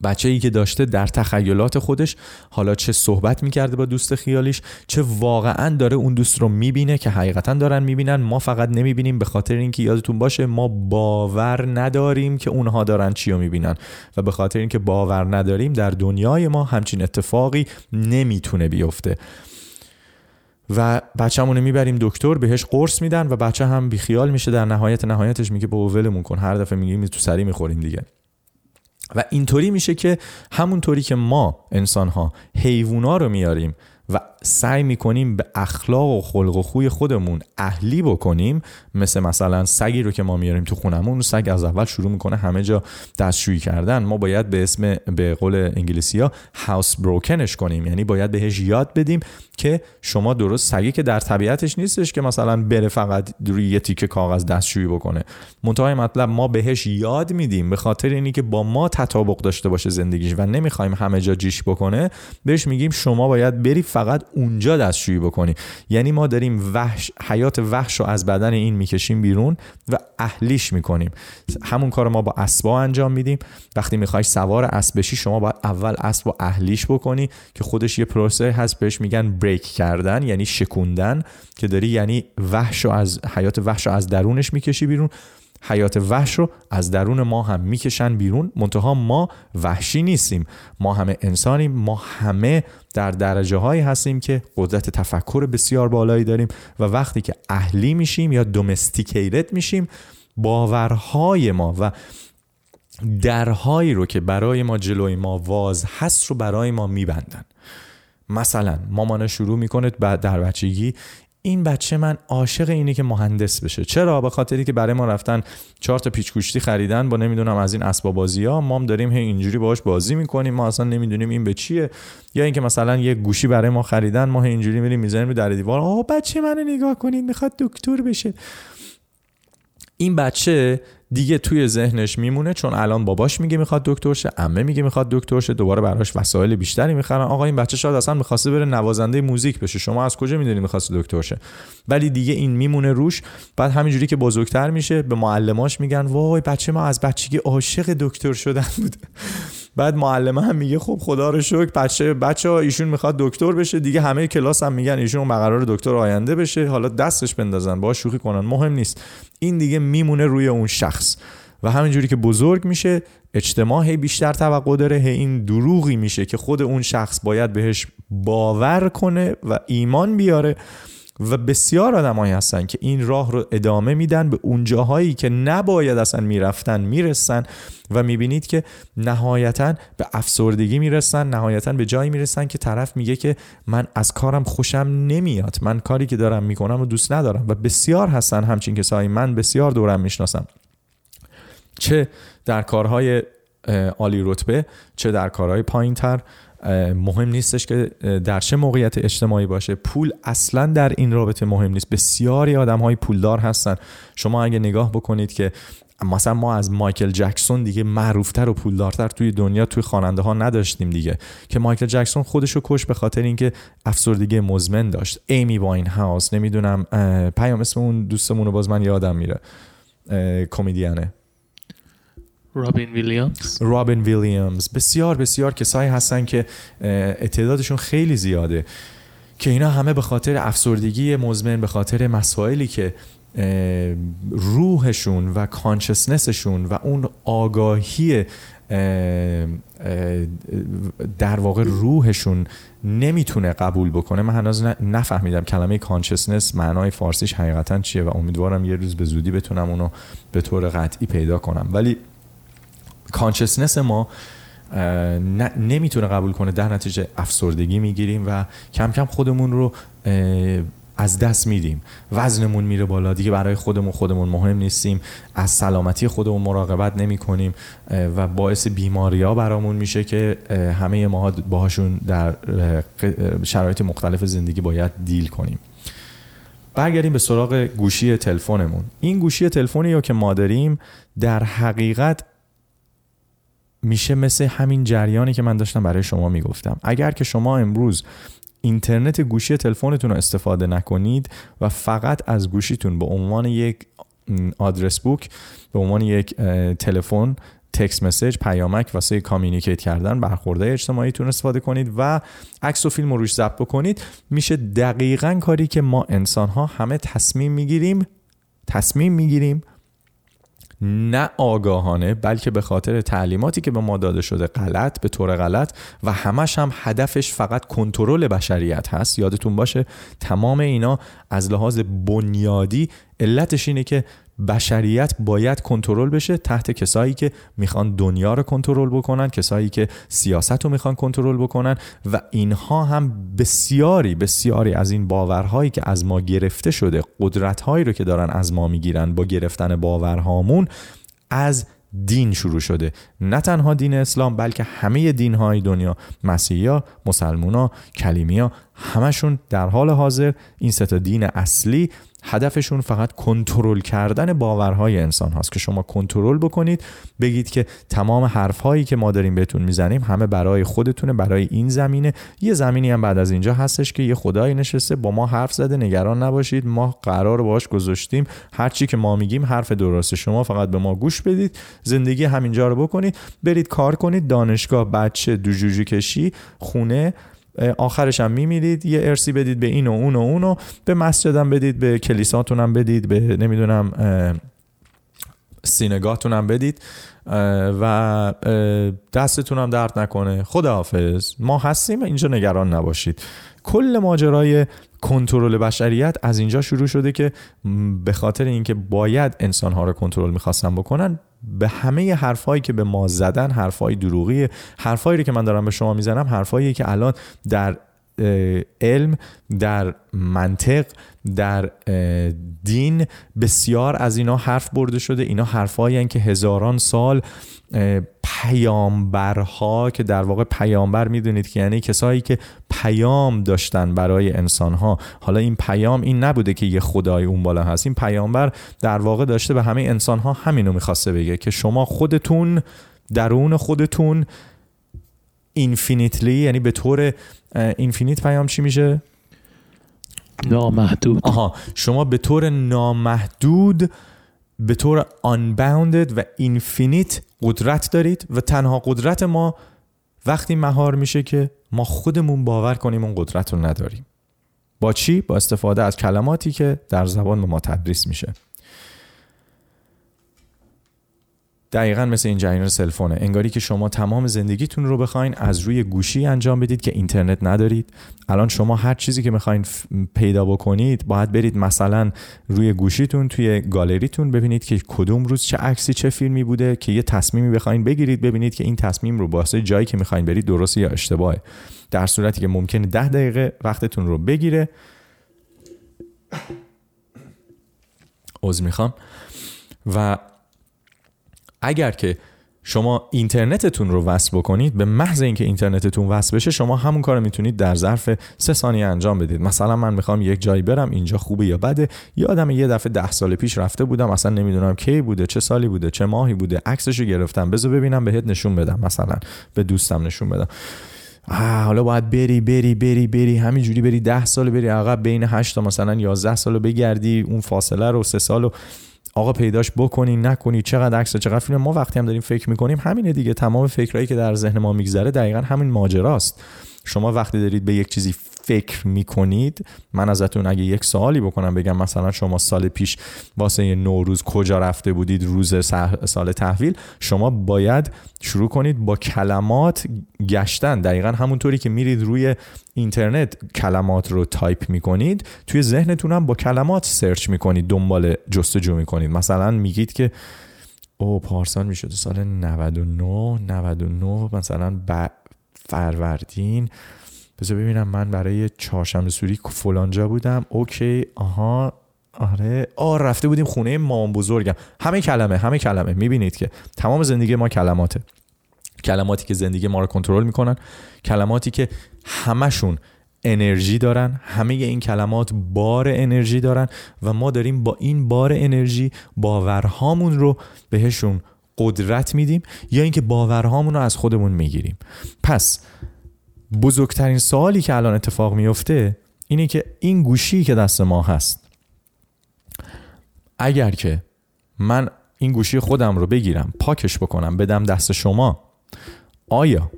بچه ای که داشته در تخیلات خودش حالا چه صحبت میکرده با دوست خیالیش چه واقعا داره اون دوست رو میبینه که حقیقتا دارن میبینن. ما فقط نمیبینیم به خاطر اینکه یادتون باشه ما باور نداریم که اونها دارن چی رو میبینن. و به خاطر اینکه باور نداریم در دنیای ما همچین اتفاقی نمیتونه بیفته. و بچه‌مون رو میبریم دکتر بهش قرص میدن و بچه هم بیخیال میشه در نهایت نهایتش میگه با ولمون کن هر دفعه میگیم تو سری میخوریم دیگه. و اینطوری میشه که همونطوری که ما انسان ها حیوونا رو میاریم و سعی میکنیم به اخلاق و خلق و خوی خودمون اهلی بکنیم. مثل مثلا سگی رو که ما میاریم تو خونمون سگ از اول شروع میکنه همه جا دستشویی کردن. ما باید به اسم به قول انگلیسی ها هاوس بروکنش کنیم. یعنی باید بهش یاد بدیم که شما درست سگی که در طبیعتش نیستش که مثلا بره فقط روی یه تیکه کاغذ دستشویی بکنه. منتهای مطلب ما بهش یاد میدیم به خاطر اینی که با ما تطابق داشته باشه زندگیش و نمیخوایم همه جا جیش بکنه. بهش میگیم شما باید بری فقط اونجا دستشویی بکنی. یعنی ما داریم وحش حیات وحش رو از بدن این میکشیم بیرون و اهلیش میکنیم. همون کار ما با اسبا انجام میدیم. وقتی میخوای سوار اسب بشی شما باید اول اسب رو اهلیش بکنی که خودش یه پروسه هست بهش میگن بریک کردن یعنی شکوندن که داری یعنی وحش رو از حیات وحش رو از درونش میکشی بیرون. حیات وحش رو از درون ما هم میکشن بیرون منتها ما وحشی نیستیم. ما همه انسانیم ما همه در درجه هایی هستیم که قدرت تفکر بسیار بالایی داریم و وقتی که اهلی میشیم یا دومستیکیتد میشیم باورهای ما و درهایی رو که برای ما جلوی ما واز هست رو برای ما میبندن. مثلا مامان شروع میکنه در بچگی این بچه من عاشق اینه که مهندس بشه. چرا؟ به خاطری که برای ما رفتن چهار تا پیچگوشتی خریدن با نمیدونم از این اسباب بازی ها ما هم داریم هی اینجوری باهاش بازی میکنیم. ما اصلا نمیدونیم این به چیه. یا اینکه مثلا یه گوشی برای ما خریدن ما هی اینجوری میریم میذاریم رو در دیوار. آه بچه منو نگاه کنید میخواد دکتر بشه. این بچه دیگه توی ذهنش میمونه چون الان باباش میگه میخواد دکتر شه عمه میگه میخواد دکتر شه دوباره براش وسایل بیشتری میخرن. آقا این بچه شاید اصلا میخواسته بره نوازنده موزیک بشه. شما از کجا میدونی میخواسته دکتر شه؟ ولی دیگه این میمونه روش. بعد همینجوری که بزرگتر میشه به معلماش میگن وای بچه ما از بچگی عاشق دکتر شدن بود بعد معلم هم میگه خب خدا رو شکر بچه بچه ها ایشون میخواد دکتر بشه. دیگه همه کلاس هم میگن ایشون قرار دکتر آینده بشه. حالا دستش بندازن با شوخی کنن مهم نیست. این دیگه میمونه روی اون شخص. و همینجوری که بزرگ میشه اجتماع هی بیشتر توقع داره هی این دروغی میشه که خود اون شخص باید بهش باور کنه و ایمان بیاره. و بسیار آدمایی هستن که این راه رو ادامه میدن به اون جاهایی که نباید اصلا میرفتن میرسن و میبینید که نهایتا به افسردگی میرسن نهایتا به جایی میرسن که طرف میگه که من از کارم خوشم نمیاد. من کاری که دارم میکنم و دوست ندارم و بسیار هستن همچین کسایی. من بسیار دورم میشناسم. چه در کارهای عالی رتبه چه در کارهای پایین تر مهم نیستش که در چه موقعیت اجتماعی باشه پول اصلا در این رابطه مهم نیست بسیاری آدم های پولدار هستن شما اگه نگاه بکنید که مثلا ما از مایکل جکسون دیگه معروفتر و پولدارتر توی دنیا توی خواننده ها نداشتیم دیگه که مایکل جکسون خودش رو کش به خاطر اینکه افسردگی مزمن داشت ایمی واین هاوس نمیدونم پیام اسم اون دوستمون رو باز من یادم میره کمدیانه رابین ویلیامز رابین ویلیامز بسیار بسیار کسایی هستن که اعتدادشون خیلی زیاده که اینا همه به خاطر افسردگی مزمن به خاطر مسائلی که روحشون و کانشسنسشون و اون آگاهی در واقع روحشون نمیتونه قبول بکنه من هنوز نفهمیدم کلمه کانشسنس معنای فارسیش حقیقتا چیه و امیدوارم یه روز به زودی بتونم اونو به طور قطعی پیدا کنم ولی کانشسنس ما نمیتونه قبول کنه در نتیجه افسردگی میگیریم و کم کم خودمون رو از دست میدیم وزنمون میره بالا دیگه برای خودمون خودمون مهم نیستیم از سلامتی خودمون مراقبت نمی کنیم و باعث بیماری ها برامون میشه که همه ما باهاشون در شرایط مختلف زندگی باید دیل کنیم برگردیم به سراغ گوشی تلفنمون این گوشی تلفنی یا که ما داریم در حقیقت میشه مثل همین جریانی که من داشتم برای شما میگفتم. اگر که شما امروز اینترنت گوشی تلفنتون رو استفاده نکنید و فقط از گوشیتون به عنوان یک آدرس بوک به عنوان یک تلفن تکس مسیج پیامک واسه کامیونیکیت کردن برخورده اجتماعیتون استفاده کنید و عکس و فیلم رو روش ضبط بکنید میشه دقیقا کاری که ما انسان ها همه تصمیم میگیریم تصمیم میگیریم نه آگاهانه بلکه به خاطر تعلیماتی که به ما داده شده غلط به طور غلط و همش هم هدفش فقط کنترل بشریت هست. یادتون باشه تمام اینا از لحاظ بنیادی علتش اینه که بشریت باید کنترل بشه تحت کسایی که میخوان دنیا رو کنترل بکنن کسایی که سیاست رو میخوان کنترل بکنن و اینها هم بسیاری بسیاری از این باورهایی که از ما گرفته شده قدرتهایی رو که دارن از ما میگیرن با گرفتن باورهامون از دین شروع شده. نه تنها دین اسلام بلکه همه دین های دنیا مسیحی ها مسلمون ها کلیمی ها همشون در حال حاضر این سه دین اصلی هدفشون فقط کنترل کردن باورهای انسان هاست که شما کنترل بکنید بگید که تمام حرف هایی که ما داریم بهتون میزنیم همه برای خودتونه برای این زمینه. یه زمینی هم بعد از اینجا هستش که یه خدایی نشسته با ما حرف زده نگران نباشید. ما قرار باش گذاشتیم. هر چی که ما میگیم حرف درسته. شما فقط به ما گوش بدید. زندگی همینجا رو بکنید. برید کار کنید. دانشگاه بچه دوجوجو کشی خونه آخرش هم میمیرید یه ارسی بدید به این و اون و اون و به مسجدم بدید به کلیساتون هم بدید به نمیدونم سینگاهتون هم بدید و دستتون هم درد نکنه خداحافظ ما هستیم اینجا نگران نباشید کل ماجرای کنترل بشریت از اینجا شروع شده که به خاطر اینکه باید انسانها رو کنترل می‌خواستن بکنن به همه حرفایی که به ما زدن حرفای دروغی حرفایی که من دارم به شما میزنم حرفایی که الان در علم در منطق در دین بسیار از اینا حرف برده شده. اینا حرفایی که هزاران سال پیامبرها که در واقع پیامبر میدونید که یعنی کسایی که پیام داشتن برای انسانها حالا این پیام این نبوده که یه خدای اون بالا هست این پیامبر در واقع داشته به همه انسانها همینو میخواسته بگه که شما خودتون درون خودتون اینفینیتلی یعنی به طور اینفینیت پیام چی میشه؟ نامحدود آها شما به طور نامحدود به طور unbounded و infinite قدرت دارید و تنها قدرت ما وقتی مهار میشه که ما خودمون باور کنیم اون قدرت رو نداریم با چی؟ با استفاده از کلماتی که در زبان ما تدریس میشه دقیقا مثل این سلفونه. انگاری که شما تمام زندگیتون رو بخواین از روی گوشی انجام بدید که اینترنت ندارید. الان شما هر چیزی که میخواین پیدا بکنید باید برید مثلا روی گوشیتون توی گالریتون ببینید که کدوم روز چه عکسی چه فیلمی بوده که یه تصمیمی بخواین بگیرید ببینید که این تصمیم رو واسه جایی که میخواین برید درست یا اشتباهه. در صورتی که ممکنه 10 دقیقه وقتتون رو بگیره. عذر میخوام. و اگر که شما اینترنتتون رو وصل بکنید به محض اینکه اینترنتتون وصل بشه شما همون کارو میتونید در ظرف 3 ثانیه انجام بدید. مثلا من میخوام یک جایی برم اینجا خوبه یا بده. یادم یه دفعه 10 سال پیش رفته بودم اصلا نمیدونم کی بوده چه سالی بوده چه ماهی بوده. عکسشو گرفتم. بذار ببینم بهت نشون بدم مثلا. به دوستم نشون بدم. آه حالا باید بری بری بری بری. همینجوری بری 10 سال بری عقب بین 8 تا مثلا 11 سال بگردی. اون فاصله رو 3 سالو. آقا پیداش بکنی نکنی چقدر عکس چقدر فیلم. ما وقتی هم داریم فکر میکنیم همینه دیگه. تمام فکرایی که در ذهن ما میگذره دقیقا همین ماجراست. شما وقتی دارید به یک چیزی فکر میکنید؟ من ازتون اگه یک سوالی بکنم بگم مثلا شما سال پیش واسه نوروز کجا رفته بودید روز سال تحویل شما باید شروع کنید با کلمات گشتن. دقیقا همونطوری که میرید روی اینترنت کلمات رو تایپ میکنید توی ذهنتون هم با کلمات سرچ میکنید دنبال جستجو میکنید. مثلا میگید که او پارسال میشد سال 99 99 مثلا ب... فروردین بذار ببینم من برای چهارشنبه سوری فلانجا بودم. اوکی آها آره. آ رفته بودیم خونه مام بزرگم. همه کلمه همه کلمه. میبینید که تمام زندگی ما کلماته. کلماتی که زندگی ما رو کنترل میکنن کلماتی که همشون انرژی دارن همه این کلمات بار انرژی دارن و ما داریم با این بار انرژی باورهامون رو بهشون قدرت میدیم یا اینکه باورهامون رو از خودمون میگیریم. پس بزرگترین سوالی که الان اتفاق میفته اینه که این گوشی که دست ما هست اگر که من این گوشی خودم رو بگیرم پاکش بکنم بدم دست شما آیا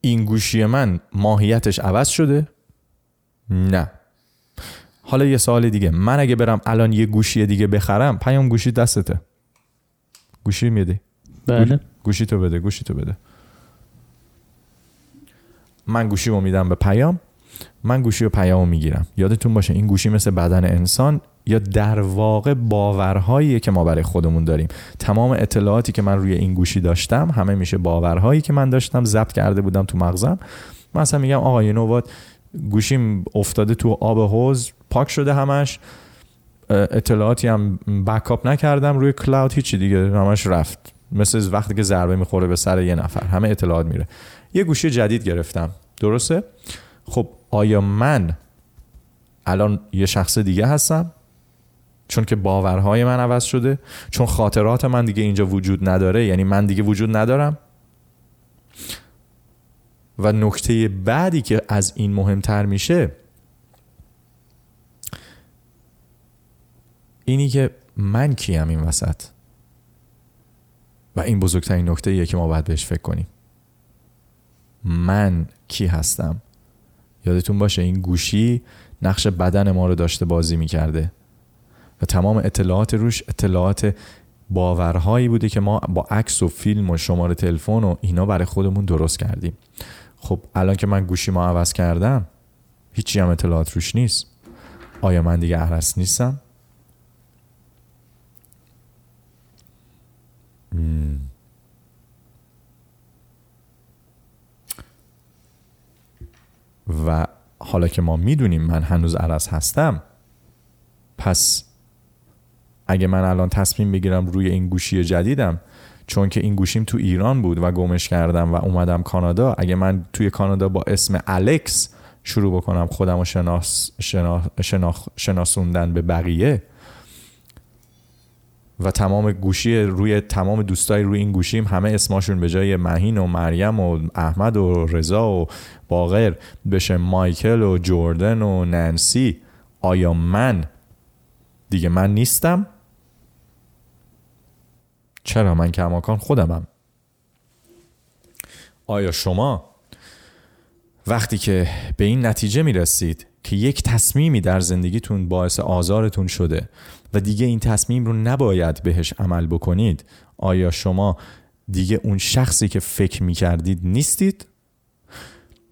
این گوشی من ماهیتش عوض شده؟ نه. حالا یه سوال دیگه. من اگه برم الان یه گوشی دیگه بخرم پیام گوشی دستته. گوشی میده بله. گوشی تو بده گوشی تو بده. من گوشی رو میدم به پیام من گوشی رو پیام رو میگیرم یادتون باشه این گوشی مثل بدن انسان یا در واقع باورهایی که ما برای خودمون داریم تمام اطلاعاتی که من روی این گوشی داشتم همه میشه باورهایی که من داشتم ضبط کرده بودم تو مغزم من اصلا میگم آقا یه نوبات گوشیم افتاده تو آب حوز پاک شده همش اطلاعاتی هم بکاپ نکردم روی کلاود هیچی دیگه همش رفت مثل وقتی که ضربه میخوره به سر یه نفر همه اطلاعات میره یه گوشه جدید گرفتم. درسته؟ خب آیا من الان یه شخص دیگه هستم؟ چون که باورهای من عوض شده چون خاطرات من دیگه اینجا وجود نداره یعنی من دیگه وجود ندارم؟ و نکته بعدی که از این مهمتر میشه اینی که من کیم این وسط؟ و این بزرگترین نکته ایه که ما باید بهش فکر کنیم. من کی هستم یادتون باشه این گوشی نقش بدن ما رو داشته بازی میکرده و تمام اطلاعات روش اطلاعات باورهایی بوده که ما با عکس و فیلم و شماره تلفن و اینا برای خودمون درست کردیم خب الان که من گوشی ما عوض کردم هیچی هم اطلاعات روش نیست آیا من دیگه احرس نیستم؟ مم. و حالا که ما میدونیم من هنوز عرض هستم پس اگه من الان تصمیم بگیرم روی این گوشی جدیدم چون که این گوشیم تو ایران بود و گمش کردم و اومدم کانادا اگه من توی کانادا با اسم الکس شروع بکنم خودم رو شناس شنا شنا شناسوندن به بقیه و تمام گوشی روی تمام دوستای روی این گوشیم همه اسمشون به جای مهین و مریم و احمد و رضا و باقر بشه مایکل و جردن و ننسی. آیا من دیگه من نیستم؟ چرا من کماکان خودمم؟ آیا شما وقتی که به این نتیجه می رسید که یک تصمیمی در زندگیتون باعث آزارتون شده و دیگه این تصمیم رو نباید بهش عمل بکنید. آیا شما دیگه اون شخصی که فکر می کردید نیستید؟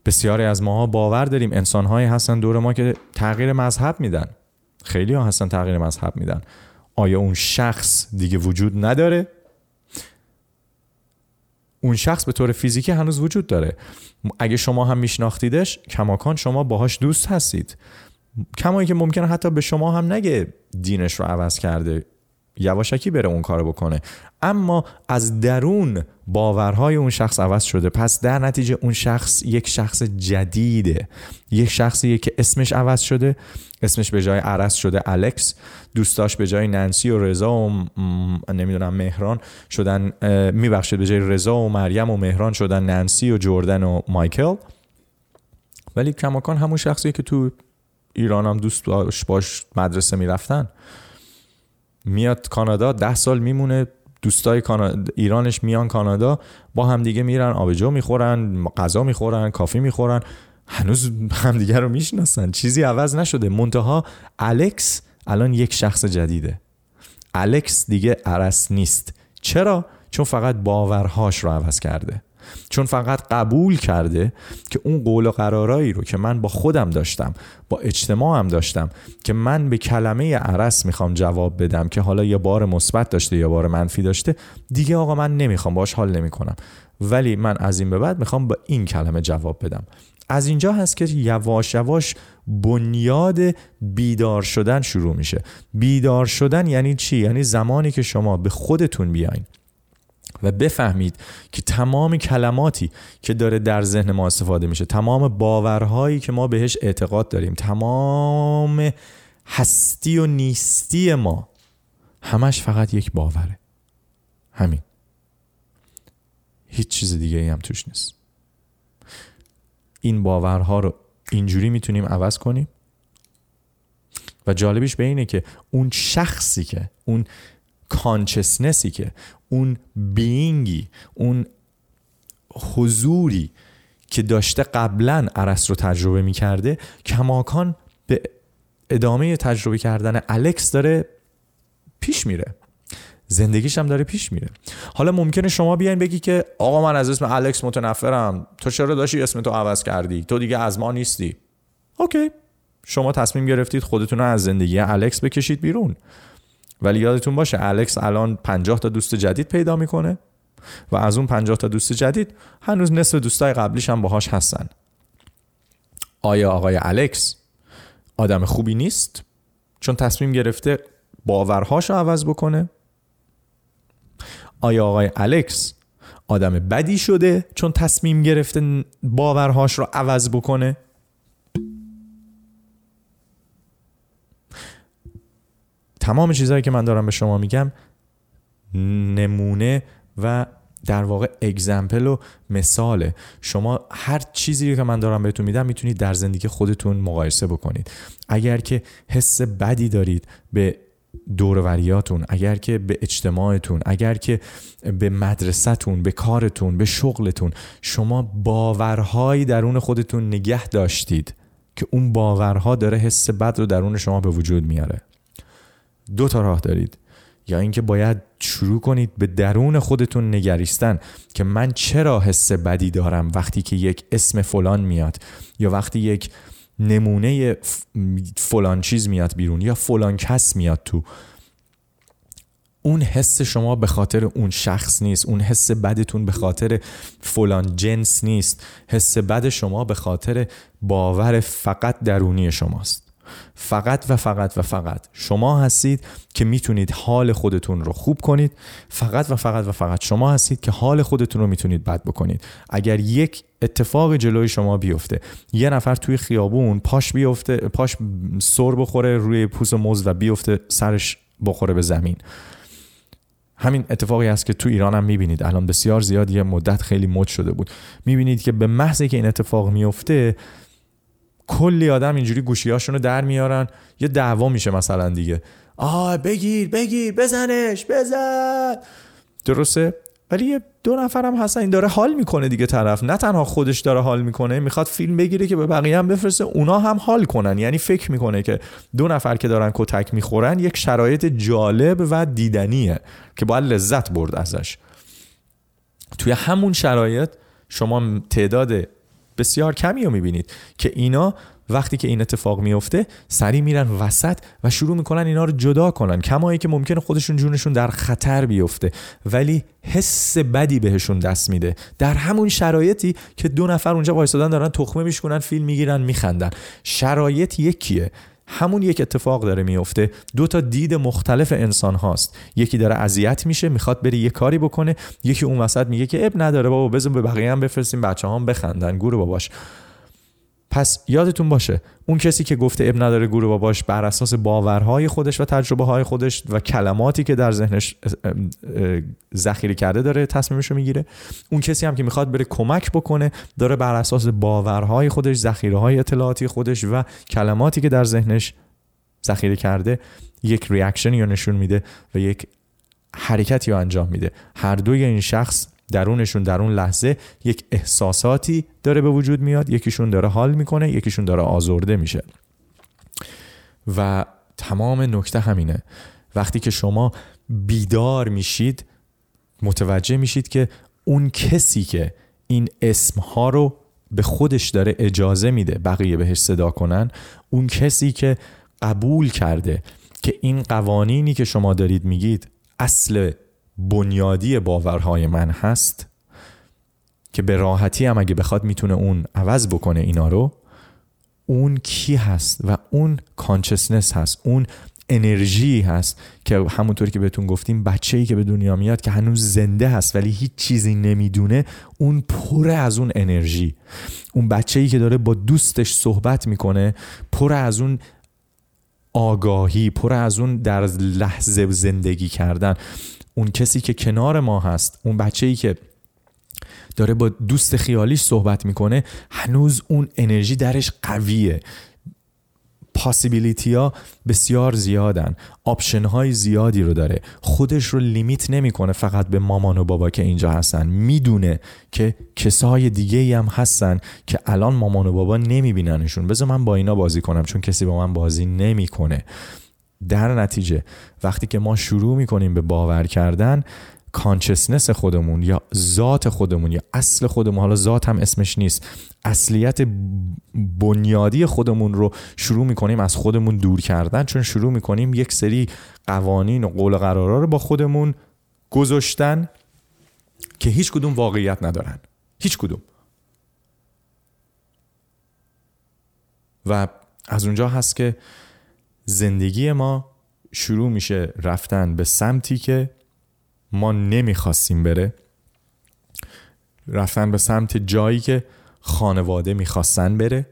بسیاری از ماها باور داریم انسانهایی هستن دور ما که تغییر مذهب میدن. خیلی ها هستن تغییر مذهب میدن. آیا اون شخص دیگه وجود نداره؟ اون شخص به طور فیزیکی هنوز وجود داره. اگه شما هم میشناختیدش کماکان شما باهاش دوست هستید. کما اینکه ممکنه حتی به شما هم نگه دینش رو عوض کرده یواشکی بره اون کارو بکنه. اما از درون باورهای اون شخص عوض شده. پس در نتیجه اون شخص یک شخص جدیده. یک شخصیه که اسمش عوض شده. اسمش به جای عرس شده الکس. دوستاش به جای نانسی و رضا و م... نمیدونم مهران شدن میبخشید به جای رضا و مریم و مهران شدن نانسی و جردن و مایکل. ولی کماکان همون شخصیه که تو ایران هم دوست باش باش مدرسه میرفتن میاد کانادا ده سال میمونه دوستای کانادا ایرانش میان کانادا با هم دیگه میرن آبجو میخورن غذا میخورن کافی میخورن هنوز همدیگه رو میشناسن چیزی عوض نشده منتها الکس الان یک شخص جدیده الکس دیگه عرس نیست چرا چون فقط باورهاش رو عوض کرده چون فقط قبول کرده که اون قول و قرارایی رو که من با خودم داشتم با اجتماعم داشتم که من به کلمه عرس میخوام جواب بدم که حالا یه بار مثبت داشته یا بار منفی داشته دیگه آقا من نمیخوام باش حال نمیکنم. ولی من از این به بعد میخوام با این کلمه جواب بدم. از اینجا هست که یواش یواش بنیاد بیدار شدن شروع میشه. بیدار شدن یعنی چی؟ یعنی زمانی که شما به خودتون بیاین و بفهمید که تمام کلماتی که داره در ذهن ما استفاده میشه. تمام باورهایی که ما بهش اعتقاد داریم. تمام هستی و نیستی ما. همش فقط یک باوره. همین. هیچ چیز دیگه ای هم توش نیست. این باورها رو اینجوری میتونیم عوض کنیم. و جالبیش به اینه که اون شخصی که اون کانچسنسی که اون بینگی اون حضوری که داشته قبلا عرس رو تجربه میکرده کماکان به ادامه تجربه کردن الکس داره پیش میره. زندگیش هم داره پیش میره. حالا ممکنه شما بیاین بگی که آقا من از اسم الکس متنفرم. تو چرا داشتی اسم تو عوض کردی؟ تو دیگه از ما نیستی. اوکی. شما تصمیم گرفتید خودتون رو از زندگی الکس بکشید بیرون. ولی یادتون باشه الکس الان 50 تا دوست جدید پیدا میکنه. و از اون 50 تا دوست جدید هنوز نصف دوستای قبلیش هم باهاش هستن. آیا آقای الکس آدم خوبی نیست؟ چون تصمیم گرفته باورهاش رو عوض بکنه؟ آیا آقای الکس آدم بدی شده چون تصمیم گرفته باورهاش رو عوض بکنه؟ تمام چیزهایی که من دارم به شما میگم نمونه و در واقع اگزمپل و مثاله. شما هر چیزی که من دارم بهتون میدم میتونید در زندگی خودتون مقایسه بکنید. اگر که حس بدی دارید به دوروریاتون اگر که به اجتماعتون اگر که به مدرسهتون به کارتون به شغلتون شما باورهایی درون خودتون نگه داشتید که اون باورها داره حس بد رو درون شما به وجود میاره. دو تا راه دارید. یا اینکه باید شروع کنید به درون خودتون نگریستن که من چرا حس بدی دارم وقتی که یک اسم فلان میاد؟ یا وقتی یک نمونه فلان چیز میاد بیرون یا فلان کس میاد تو؟ اون حس شما به خاطر اون شخص نیست. اون حس بدتون به خاطر فلان جنس نیست. حس بد شما به خاطر باور فقط درونی شماست. فقط و فقط و فقط شما هستید که میتونید حال خودتون رو خوب کنید. فقط و فقط و فقط شما هستید که حال خودتون رو میتونید بد بکنید. اگر یک اتفاق جلوی شما بیفته یه نفر توی خیابون پاش بیفته پاش سر بخوره روی پوست موز و بیفته سرش بخوره به زمین. همین اتفاقی است که تو ایران هم میبینید. الان بسیار زیاد یه مدت خیلی مد شده بود. میبینید که به محض که این اتفاق میفته کلی آدم اینجوری گوشیاشونو در میارن. یه دعوا میشه مثلا دیگه. آه بگیر بگیر بزنش بزن. درسته؟ ولی یه دو هم هستن این داره حال میکنه دیگه طرف. نه تنها خودش داره حال میکنه میخواد فیلم بگیره که به بقیه هم بفرسته اونا هم حال کنن. یعنی فکر میکنه که دو نفر که دارن کتک میخورن یک شرایط جالب و دیدنیه که باید لذت برد ازش. توی همون شرایط شما تعداد بسیار کمی رو میبینید که اینا وقتی که این اتفاق میفته سری میرن وسط و شروع میکنن اینا رو جدا کنن کمایی که ممکنه خودشون جونشون در خطر بیفته. ولی حس بدی بهشون دست میده. در همون شرایطی که دو نفر اونجا وایسادن دارن تخمه میشکنن فیلم میگیرن میخندن. شرایط یکیه. همون یک اتفاق داره میفته دو تا دید مختلف انسان هاست یکی داره اذیت میشه میخواد بره یه کاری بکنه یکی اون وسط میگه که اب نداره بابا بزن به بقیه هم بفرستیم بچه هم بخندن گور باباش پس یادتون باشه اون کسی که گفته اب نداره گروه باباش بر اساس باورهای خودش و تجربه های خودش و کلماتی که در ذهنش ذخیره کرده داره تصمیمش رو میگیره اون کسی هم که میخواد بره کمک بکنه داره بر اساس باورهای خودش ذخیره های اطلاعاتی خودش و کلماتی که در ذهنش ذخیره کرده یک ریاکشن یا نشون میده و یک حرکتی رو انجام میده. هر دوی این شخص درونشون در اون لحظه یک احساساتی داره به وجود میاد یکیشون داره حال میکنه یکیشون داره آزرده میشه. و تمام نکته همینه. وقتی که شما بیدار میشید متوجه میشید که اون کسی که این اسم ها رو به خودش داره اجازه میده بقیه بهش صدا کنن اون کسی که قبول کرده که این قوانینی که شما دارید میگید اصل بنیادی باورهای من هست که به راحتی هم اگه بخواد میتونه اون عوض بکنه اینا رو اون کی هست و اون کانشسنس هست اون انرژی هست که همونطوری که بهتون گفتیم بچه‌ای که به دنیا میاد که هنوز زنده هست ولی هیچ چیزی نمیدونه اون پر از اون انرژی. اون بچه‌ای که داره با دوستش صحبت میکنه پر از اون آگاهی پر از اون در لحظه زندگی کردن. اون کسی که کنار ما هست اون بچه ای که داره با دوست خیالیش صحبت میکنه هنوز اون انرژی درش قویه. پاسیبیلیتی ها بسیار زیادن. آپشن های زیادی رو داره. خودش رو لیمیت نمیکنه فقط به مامان و بابا که اینجا هستن. میدونه که کسای دیگه ای هم هستن که الان مامان و بابا نمیبیننشون. بذار من با اینا بازی کنم چون کسی با من بازی نمیکنه. در نتیجه وقتی که ما شروع میکنیم به باور کردن کانشسنس خودمون یا ذات خودمون یا اصل خودمون حالا ذات هم اسمش نیست اصلیت بنیادی خودمون رو شروع میکنیم از خودمون دور کردن چون شروع میکنیم یک سری قوانین و قول و قرارا رو با خودمون گذاشتن که هیچ کدوم واقعیت ندارن. هیچ کدوم. و از اونجا هست که زندگی ما شروع میشه رفتن به سمتی که ما نمیخواستیم بره. رفتن به سمت جایی که خانواده میخواستن بره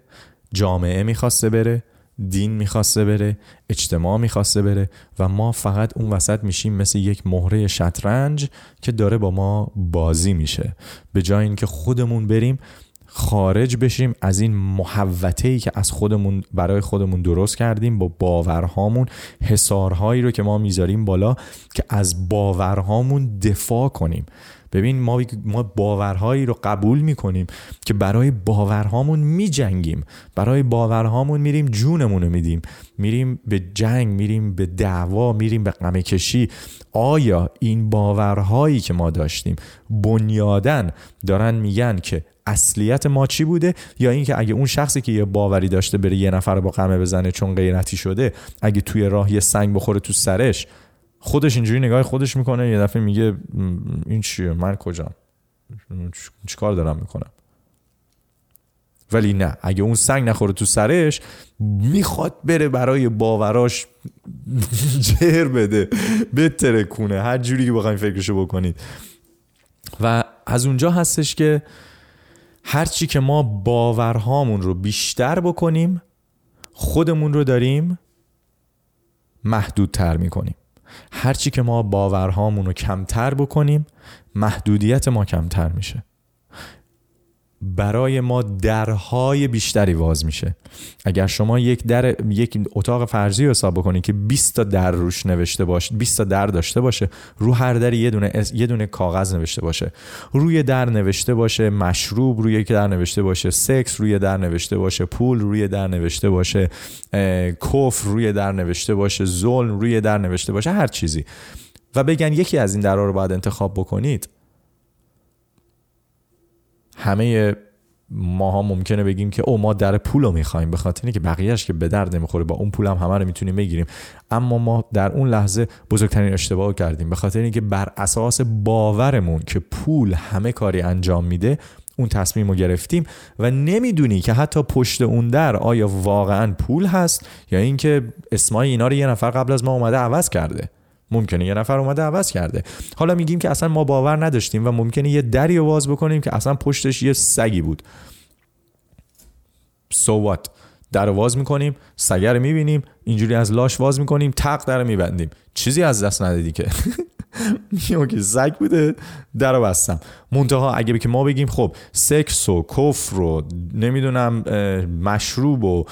جامعه میخواسته بره دین میخواسته بره اجتماع میخواسته بره و ما فقط اون وسط میشیم مثل یک مهره شطرنج که داره با ما بازی میشه. به جای اینکه خودمون بریم خارج بشیم از این محوته ای که از خودمون برای خودمون درست کردیم با باورهامون حسارهایی رو که ما میذاریم بالا که از باورهامون دفاع کنیم. ببین ما ما باورهایی رو قبول میکنیم که برای باورهامون میجنگیم. برای باورهامون میریم جونمون رو میدیم. میریم به جنگ میریم به دعوا میریم به غم کشی. آیا این باورهایی که ما داشتیم بنیادن دارن میگن که اصلیت ما چی بوده؟ یا اینکه اگه اون شخصی که یه باوری داشته بره یه نفر رو با قمه بزنه چون غیرتی شده اگه توی راه یه سنگ بخوره تو سرش خودش اینجوری نگاه خودش میکنه یه دفعه میگه این چیه؟ من کجام؟ چیکار دارم میکنم؟ ولی نه اگه اون سنگ نخوره تو سرش میخواد بره برای باوراش جهر بده بتره کنه هر جوری که بخوایم فکرشو بکنید. و از اونجا هستش که هرچی که ما باورهامون رو بیشتر بکنیم خودمون رو داریم محدودتر میکنیم. هرچی که ما باورهامون رو کمتر بکنیم محدودیت ما کمتر میشه. برای ما درهای بیشتری باز میشه. اگر شما یک در یک اتاق فرضی رو حساب بکنید که 20 تا در روش نوشته باشه 20 تا در داشته باشه رو هر در یه دونه یه دونه کاغذ نوشته باشه. روی در نوشته باشه مشروب روی یک در نوشته باشه سکس روی در نوشته باشه پول روی در نوشته باشه کفر روی در نوشته باشه ظلم روی در نوشته باشه هر چیزی. و بگن یکی از این درها رو باید انتخاب بکنید. همه ما ها ممکنه بگیم که او ما در پول رو میخواییم به خاطر اینکه بقیهش که به درد نمیخوره با اون پول هم همه رو میتونیم بگیریم. اما ما در اون لحظه بزرگترین اشتباه کردیم. به خاطر اینکه بر اساس باورمون که پول همه کاری انجام میده اون تصمیم رو گرفتیم و نمیدونی که حتی پشت اون در آیا واقعا پول هست یا اینکه اسمای اینا رو یه نفر قبل از ما اومده عوض کرده. ممکنه یه نفر اومده عوض کرده. حالا میگیم که اصلا ما باور نداشتیم و ممکنه یه دری رو باز بکنیم که اصلا پشتش یه سگی بود. So what? در رو واز میکنیم سگر میبینیم اینجوری از لاش واز میکنیم تق در رو میبندیم. چیزی از دست ندادی که. میام که سگ بوده در رو بستم. منتها اگه که ما بگیم خب سکس و کفر و نمیدونم مشروب و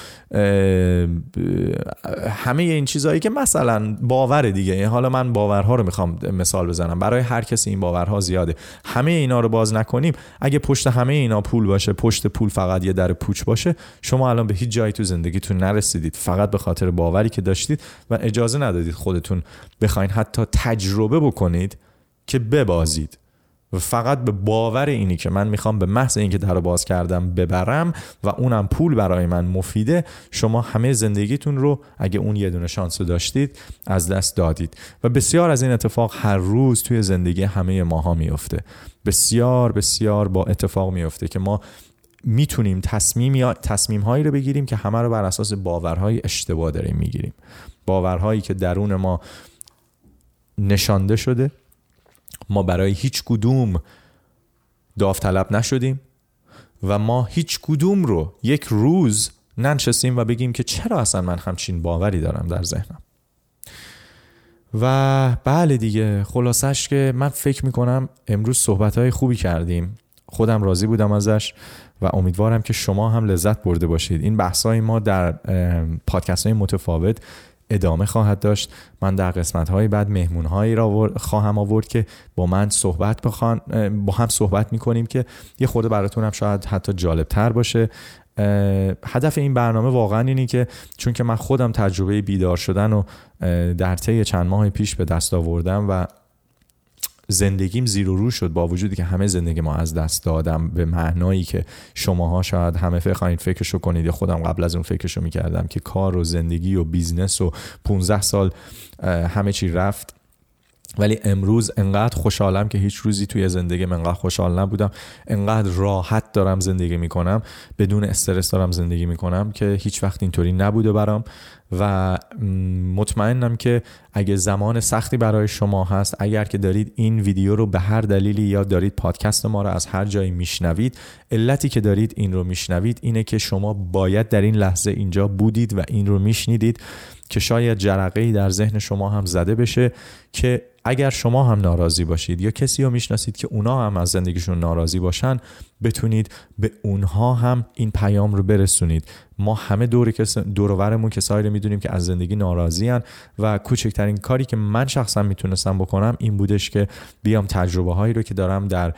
همه این چیزهایی که مثلا باور دیگه. حالا من باورها رو میخوام مثال بزنم. برای هر کسی این باورها زیاده. همه اینا رو باز نکنیم. اگه پشت همه اینا پول باشه پشت پول فقط یه در پوچ باشه شما الان به هیچ جایی تو زندگیتون نرسیدید. فقط به خاطر باوری که داشتید و اجازه ندادید خودتون بخواین حتی تجربه بکنید. کنید که ببازید. و فقط به باور اینی که من میخوام به محض اینکه در باز کردم ببرم و اونم پول برای من مفیده شما همه زندگیتون رو اگه اون یه دونه شانس داشتید از دست دادید. و بسیار از این اتفاق هر روز توی زندگی همه ماها میفته. بسیار بسیار با اتفاق میفته که ما میتونیم تصمیم یا تصمیم هایی رو بگیریم که همه رو بر اساس باورهای اشتباه داریم میگیریم. باورهایی که درون ما نشانده شده. ما برای هیچ کدوم داوطلب نشدیم و ما هیچ کدوم رو یک روز ننشستیم و بگیم که چرا اصلا من همچین باوری دارم در ذهنم. و بله دیگه خلاصش که من فکر میکنم امروز صحبت های خوبی کردیم. خودم راضی بودم ازش و امیدوارم که شما هم لذت برده باشید. این بحث ما در پادکست های متفاوت ادامه خواهد داشت. من در قسمت های بعد مهمون هایی را خواهم آورد که با من صحبت بخوان با هم صحبت میکنیم که یه خورده براتون هم شاید حتی جالب تر باشه هدف این برنامه واقعا اینه که چون که من خودم تجربه بیدار شدن و در طی چند ماه پیش به دست آوردم و زندگیم زیر و رو شد با وجودی که همه زندگی ما از دست دادم به معنایی که شماها شاید همه فکرین فکرشو کنید یا خودم قبل از اون فکرشو میکردم که کار و زندگی و بیزنس و 15 سال همه چی رفت. ولی امروز انقدر خوشحالم که هیچ روزی توی زندگی من انقدر خوشحال نبودم. انقدر راحت دارم زندگی میکنم. بدون استرس دارم زندگی میکنم که هیچ وقت اینطوری نبوده برام. و مطمئنم که اگه زمان سختی برای شما هست اگر که دارید این ویدیو رو به هر دلیلی یا دارید پادکست ما رو از هر جایی میشنوید علتی که دارید این رو میشنوید اینه که شما باید در این لحظه اینجا بودید و این رو میشنیدید که شاید جرقه ای در ذهن شما هم زده بشه که اگر شما هم ناراضی باشید یا کسی رو میشناسید که اونا هم از زندگیشون ناراضی باشن بتونید به اونها هم این پیام رو برسونید. ما همه دور کس دور دورورمون کسایی رو میدونیم که از زندگی ناراضی ان و کوچکترین کاری که من شخصا میتونستم بکنم این بودش که بیام تجربه هایی رو که دارم در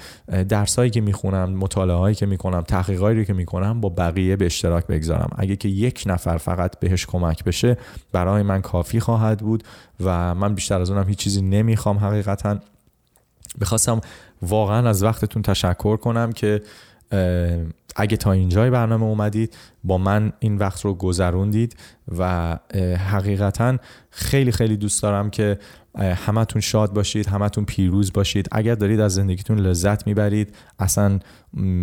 درسایی که میخونم مطالعه هایی که میکنم تحقیقایی رو که میکنم با بقیه به اشتراک بگذارم. اگه که یک نفر فقط بهش کمک بشه برای من کافی خواهد بود و من بیشتر از اونم هیچ چیزی نمیخوام حقیقتا. بخواستم واقعا از وقتتون تشکر کنم که اگه تا اینجای برنامه اومدید با من این وقت رو گذروندید و حقیقتا خیلی خیلی دوست دارم که همتون شاد باشید همتون پیروز باشید. اگر دارید از زندگیتون لذت میبرید اصلا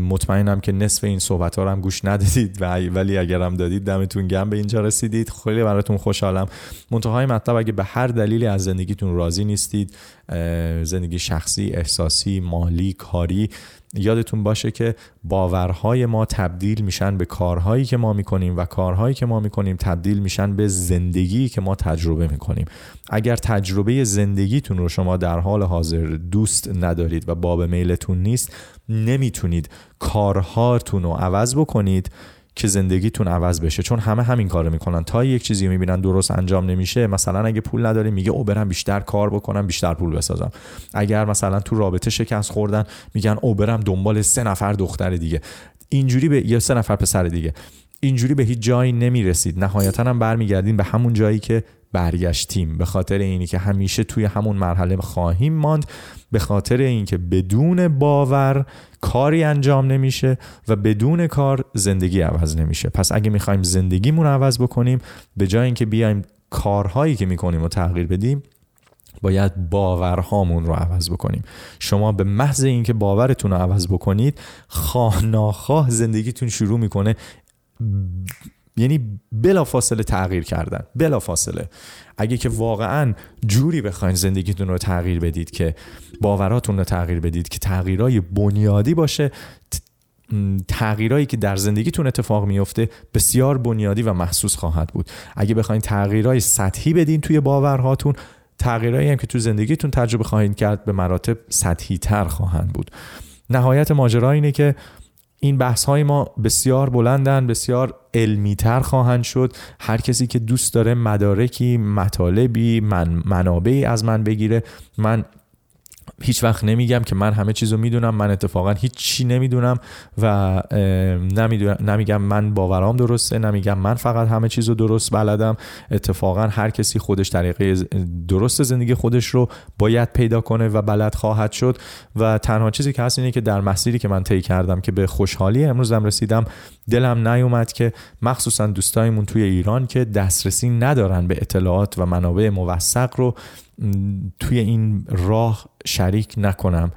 مطمئنم که نصف این صحبت ها رو هم گوش ندادید ولی اگر هم دادید دمتون گم به اینجا رسیدید. خیلی براتون خوشحالم. منتهای مطلب اگه به هر دلیلی از زندگیتون راضی نیستید زندگی شخصی احساسی مالی کاری یادتون باشه که باورهای ما تبدیل میشن به کارهایی که ما میکنیم و کارهایی که ما میکنیم تبدیل میشن به زندگی که ما تجربه میکنیم. اگر تجربه زندگیتون رو شما در حال حاضر دوست ندارید و باب میلتون نیست نمیتونید کارهاتون رو عوض بکنید. که زندگیتون عوض بشه. چون همه همین کارو میکنن. تا یک چیزی رو میبینن درست انجام نمیشه مثلا اگه پول نداری میگه او برم بیشتر کار بکنم بیشتر پول بسازم. اگر مثلا تو رابطه شکست خوردن میگن او برم دنبال سه نفر دختر دیگه. اینجوری به یا سه نفر پسر دیگه. اینجوری به هیچ جایی نمیرسید. نهایتا هم برمیگردین به همون جایی که برگشتیم. به خاطر اینی که همیشه توی همون مرحله خواهیم ماند. به خاطر اینکه بدون باور کاری انجام نمیشه و بدون کار زندگی عوض نمیشه. پس اگه میخوایم زندگیمون عوض بکنیم به جای اینکه بیایم کارهایی که میکنیم و تغییر بدیم باید باورهامون رو عوض بکنیم. شما به محض اینکه باورتون رو عوض بکنید خواه ناخواه زندگیتون شروع میکنه یعنی بلا فاصله تغییر کردن بلا فاصله اگه که واقعا جوری بخواین زندگیتون رو تغییر بدید که باوراتون رو تغییر بدید که تغییرای بنیادی باشه تغییرایی که در زندگیتون اتفاق میفته بسیار بنیادی و محسوس خواهد بود. اگه بخواین تغییرای سطحی بدین توی باورهاتون تغییرایی هم که تو زندگیتون تجربه خواهید کرد به مراتب سطحی تر خواهند بود. نهایت ماجرا اینه که این بحث های ما بسیار بلندن بسیار علمی تر خواهند شد. هر کسی که دوست داره مدارکی مطالبی من منابعی از من بگیره من هیچ وقت نمیگم که من همه چیزو میدونم من اتفاقا هیچ چی نمیدونم و نمیگم من باورام درسته نمیگم من فقط همه چیزو درست بلدم. اتفاقا هر کسی خودش طریقه درست زندگی خودش رو باید پیدا کنه و بلد خواهد شد. و تنها چیزی که هست اینه که در مسیری که من طی کردم که به خوشحالی امروزم رسیدم دلم نیومد که مخصوصا دوستایمون توی ایران که دسترسی ندارن به اطلاعات و منابع موثق رو توی این راه شریک نکنم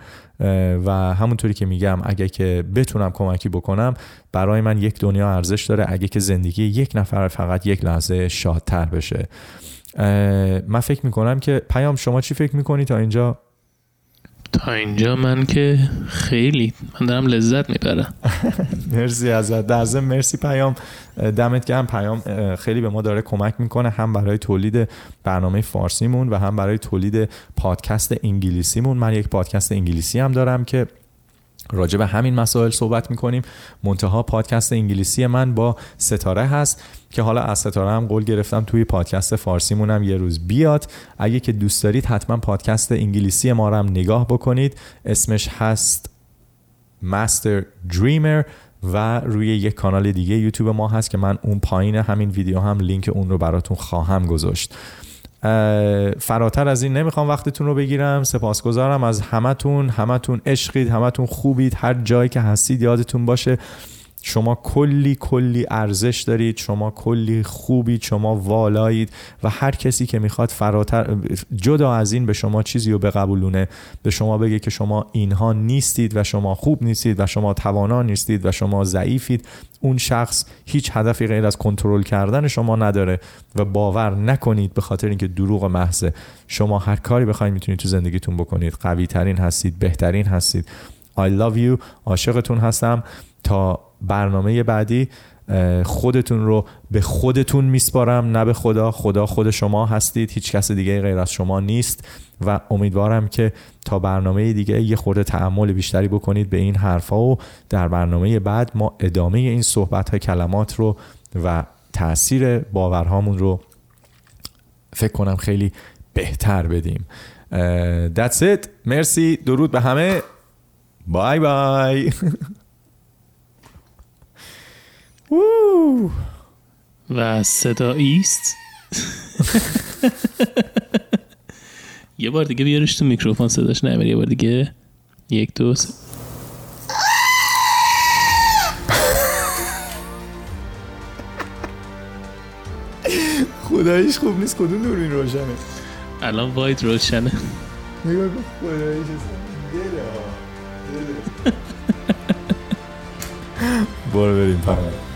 و همونطوری که میگم اگه که بتونم کمکی بکنم برای من یک دنیا ارزش داره. اگه که زندگی یک نفر فقط یک لحظه شادتر بشه. من فکر میکنم که پیام شما چی فکر میکنی تا اینجا؟ تا اینجا من که خیلی من دارم لذت میبرم مرسی ازت در ضمن مرسی پیام. دمت گرم. پیام خیلی به ما داره کمک میکنه هم برای تولید برنامه فارسیمون و هم برای تولید پادکست انگلیسیمون. من یک پادکست انگلیسی هم دارم که راجع به همین مسائل صحبت میکنیم. منتها پادکست انگلیسی من با ستاره هست که حالا از ستاره هم قول گرفتم توی پادکست فارسی مونم یه روز بیاد. اگه که دوست دارید حتما پادکست انگلیسی ما رو هم نگاه بکنید. اسمش هست Master Dreamer و روی یک کانال دیگه یوتیوب ما هست که من اون پایین همین ویدیو هم لینک اون رو براتون خواهم گذاشت. فراتر از این نمیخوام وقتتون رو بگیرم سپاسگزارم از همتون همتون عشقید همتون خوبید هر جایی که هستید یادتون باشه شما کلی کلی ارزش دارید شما کلی خوبید شما والایید و هر کسی که میخواد فراتر جدا از این به شما چیزی رو بقبولونه. به شما بگه که شما اینها نیستید و شما خوب نیستید و شما توانا نیستید و شما ضعیفید. اون شخص هیچ هدفی غیر از کنترل کردن شما نداره و باور نکنید به خاطر اینکه دروغ محضه. شما هر کاری بخواید میتونید تو زندگیتون بکنید. قوی ترین هستید بهترین هستید. I love you. عاشقتون هستم. تا برنامه بعدی خودتون رو به خودتون میسپارم. نه به خدا خدا خود شما هستید. هیچ کس دیگه غیر از شما نیست. و امیدوارم که تا برنامه دیگه یه خورده تعمل بیشتری بکنید به این حرفا و در برنامه بعد ما ادامه این صحبت های کلمات رو و تاثیر باورهامون رو فکر کنم خیلی بهتر بدیم. That's it. مرسی. درود به همه. بای بای Woo! Was da ist? Jag var det gav ju rösta mikrofon så där snäver men jag var det gav. Gick du خداییش خوب نیست کدوم نور این روشنه الان وایت روشنه نگاه کن خداییش دله ها دله برو بریم پرمه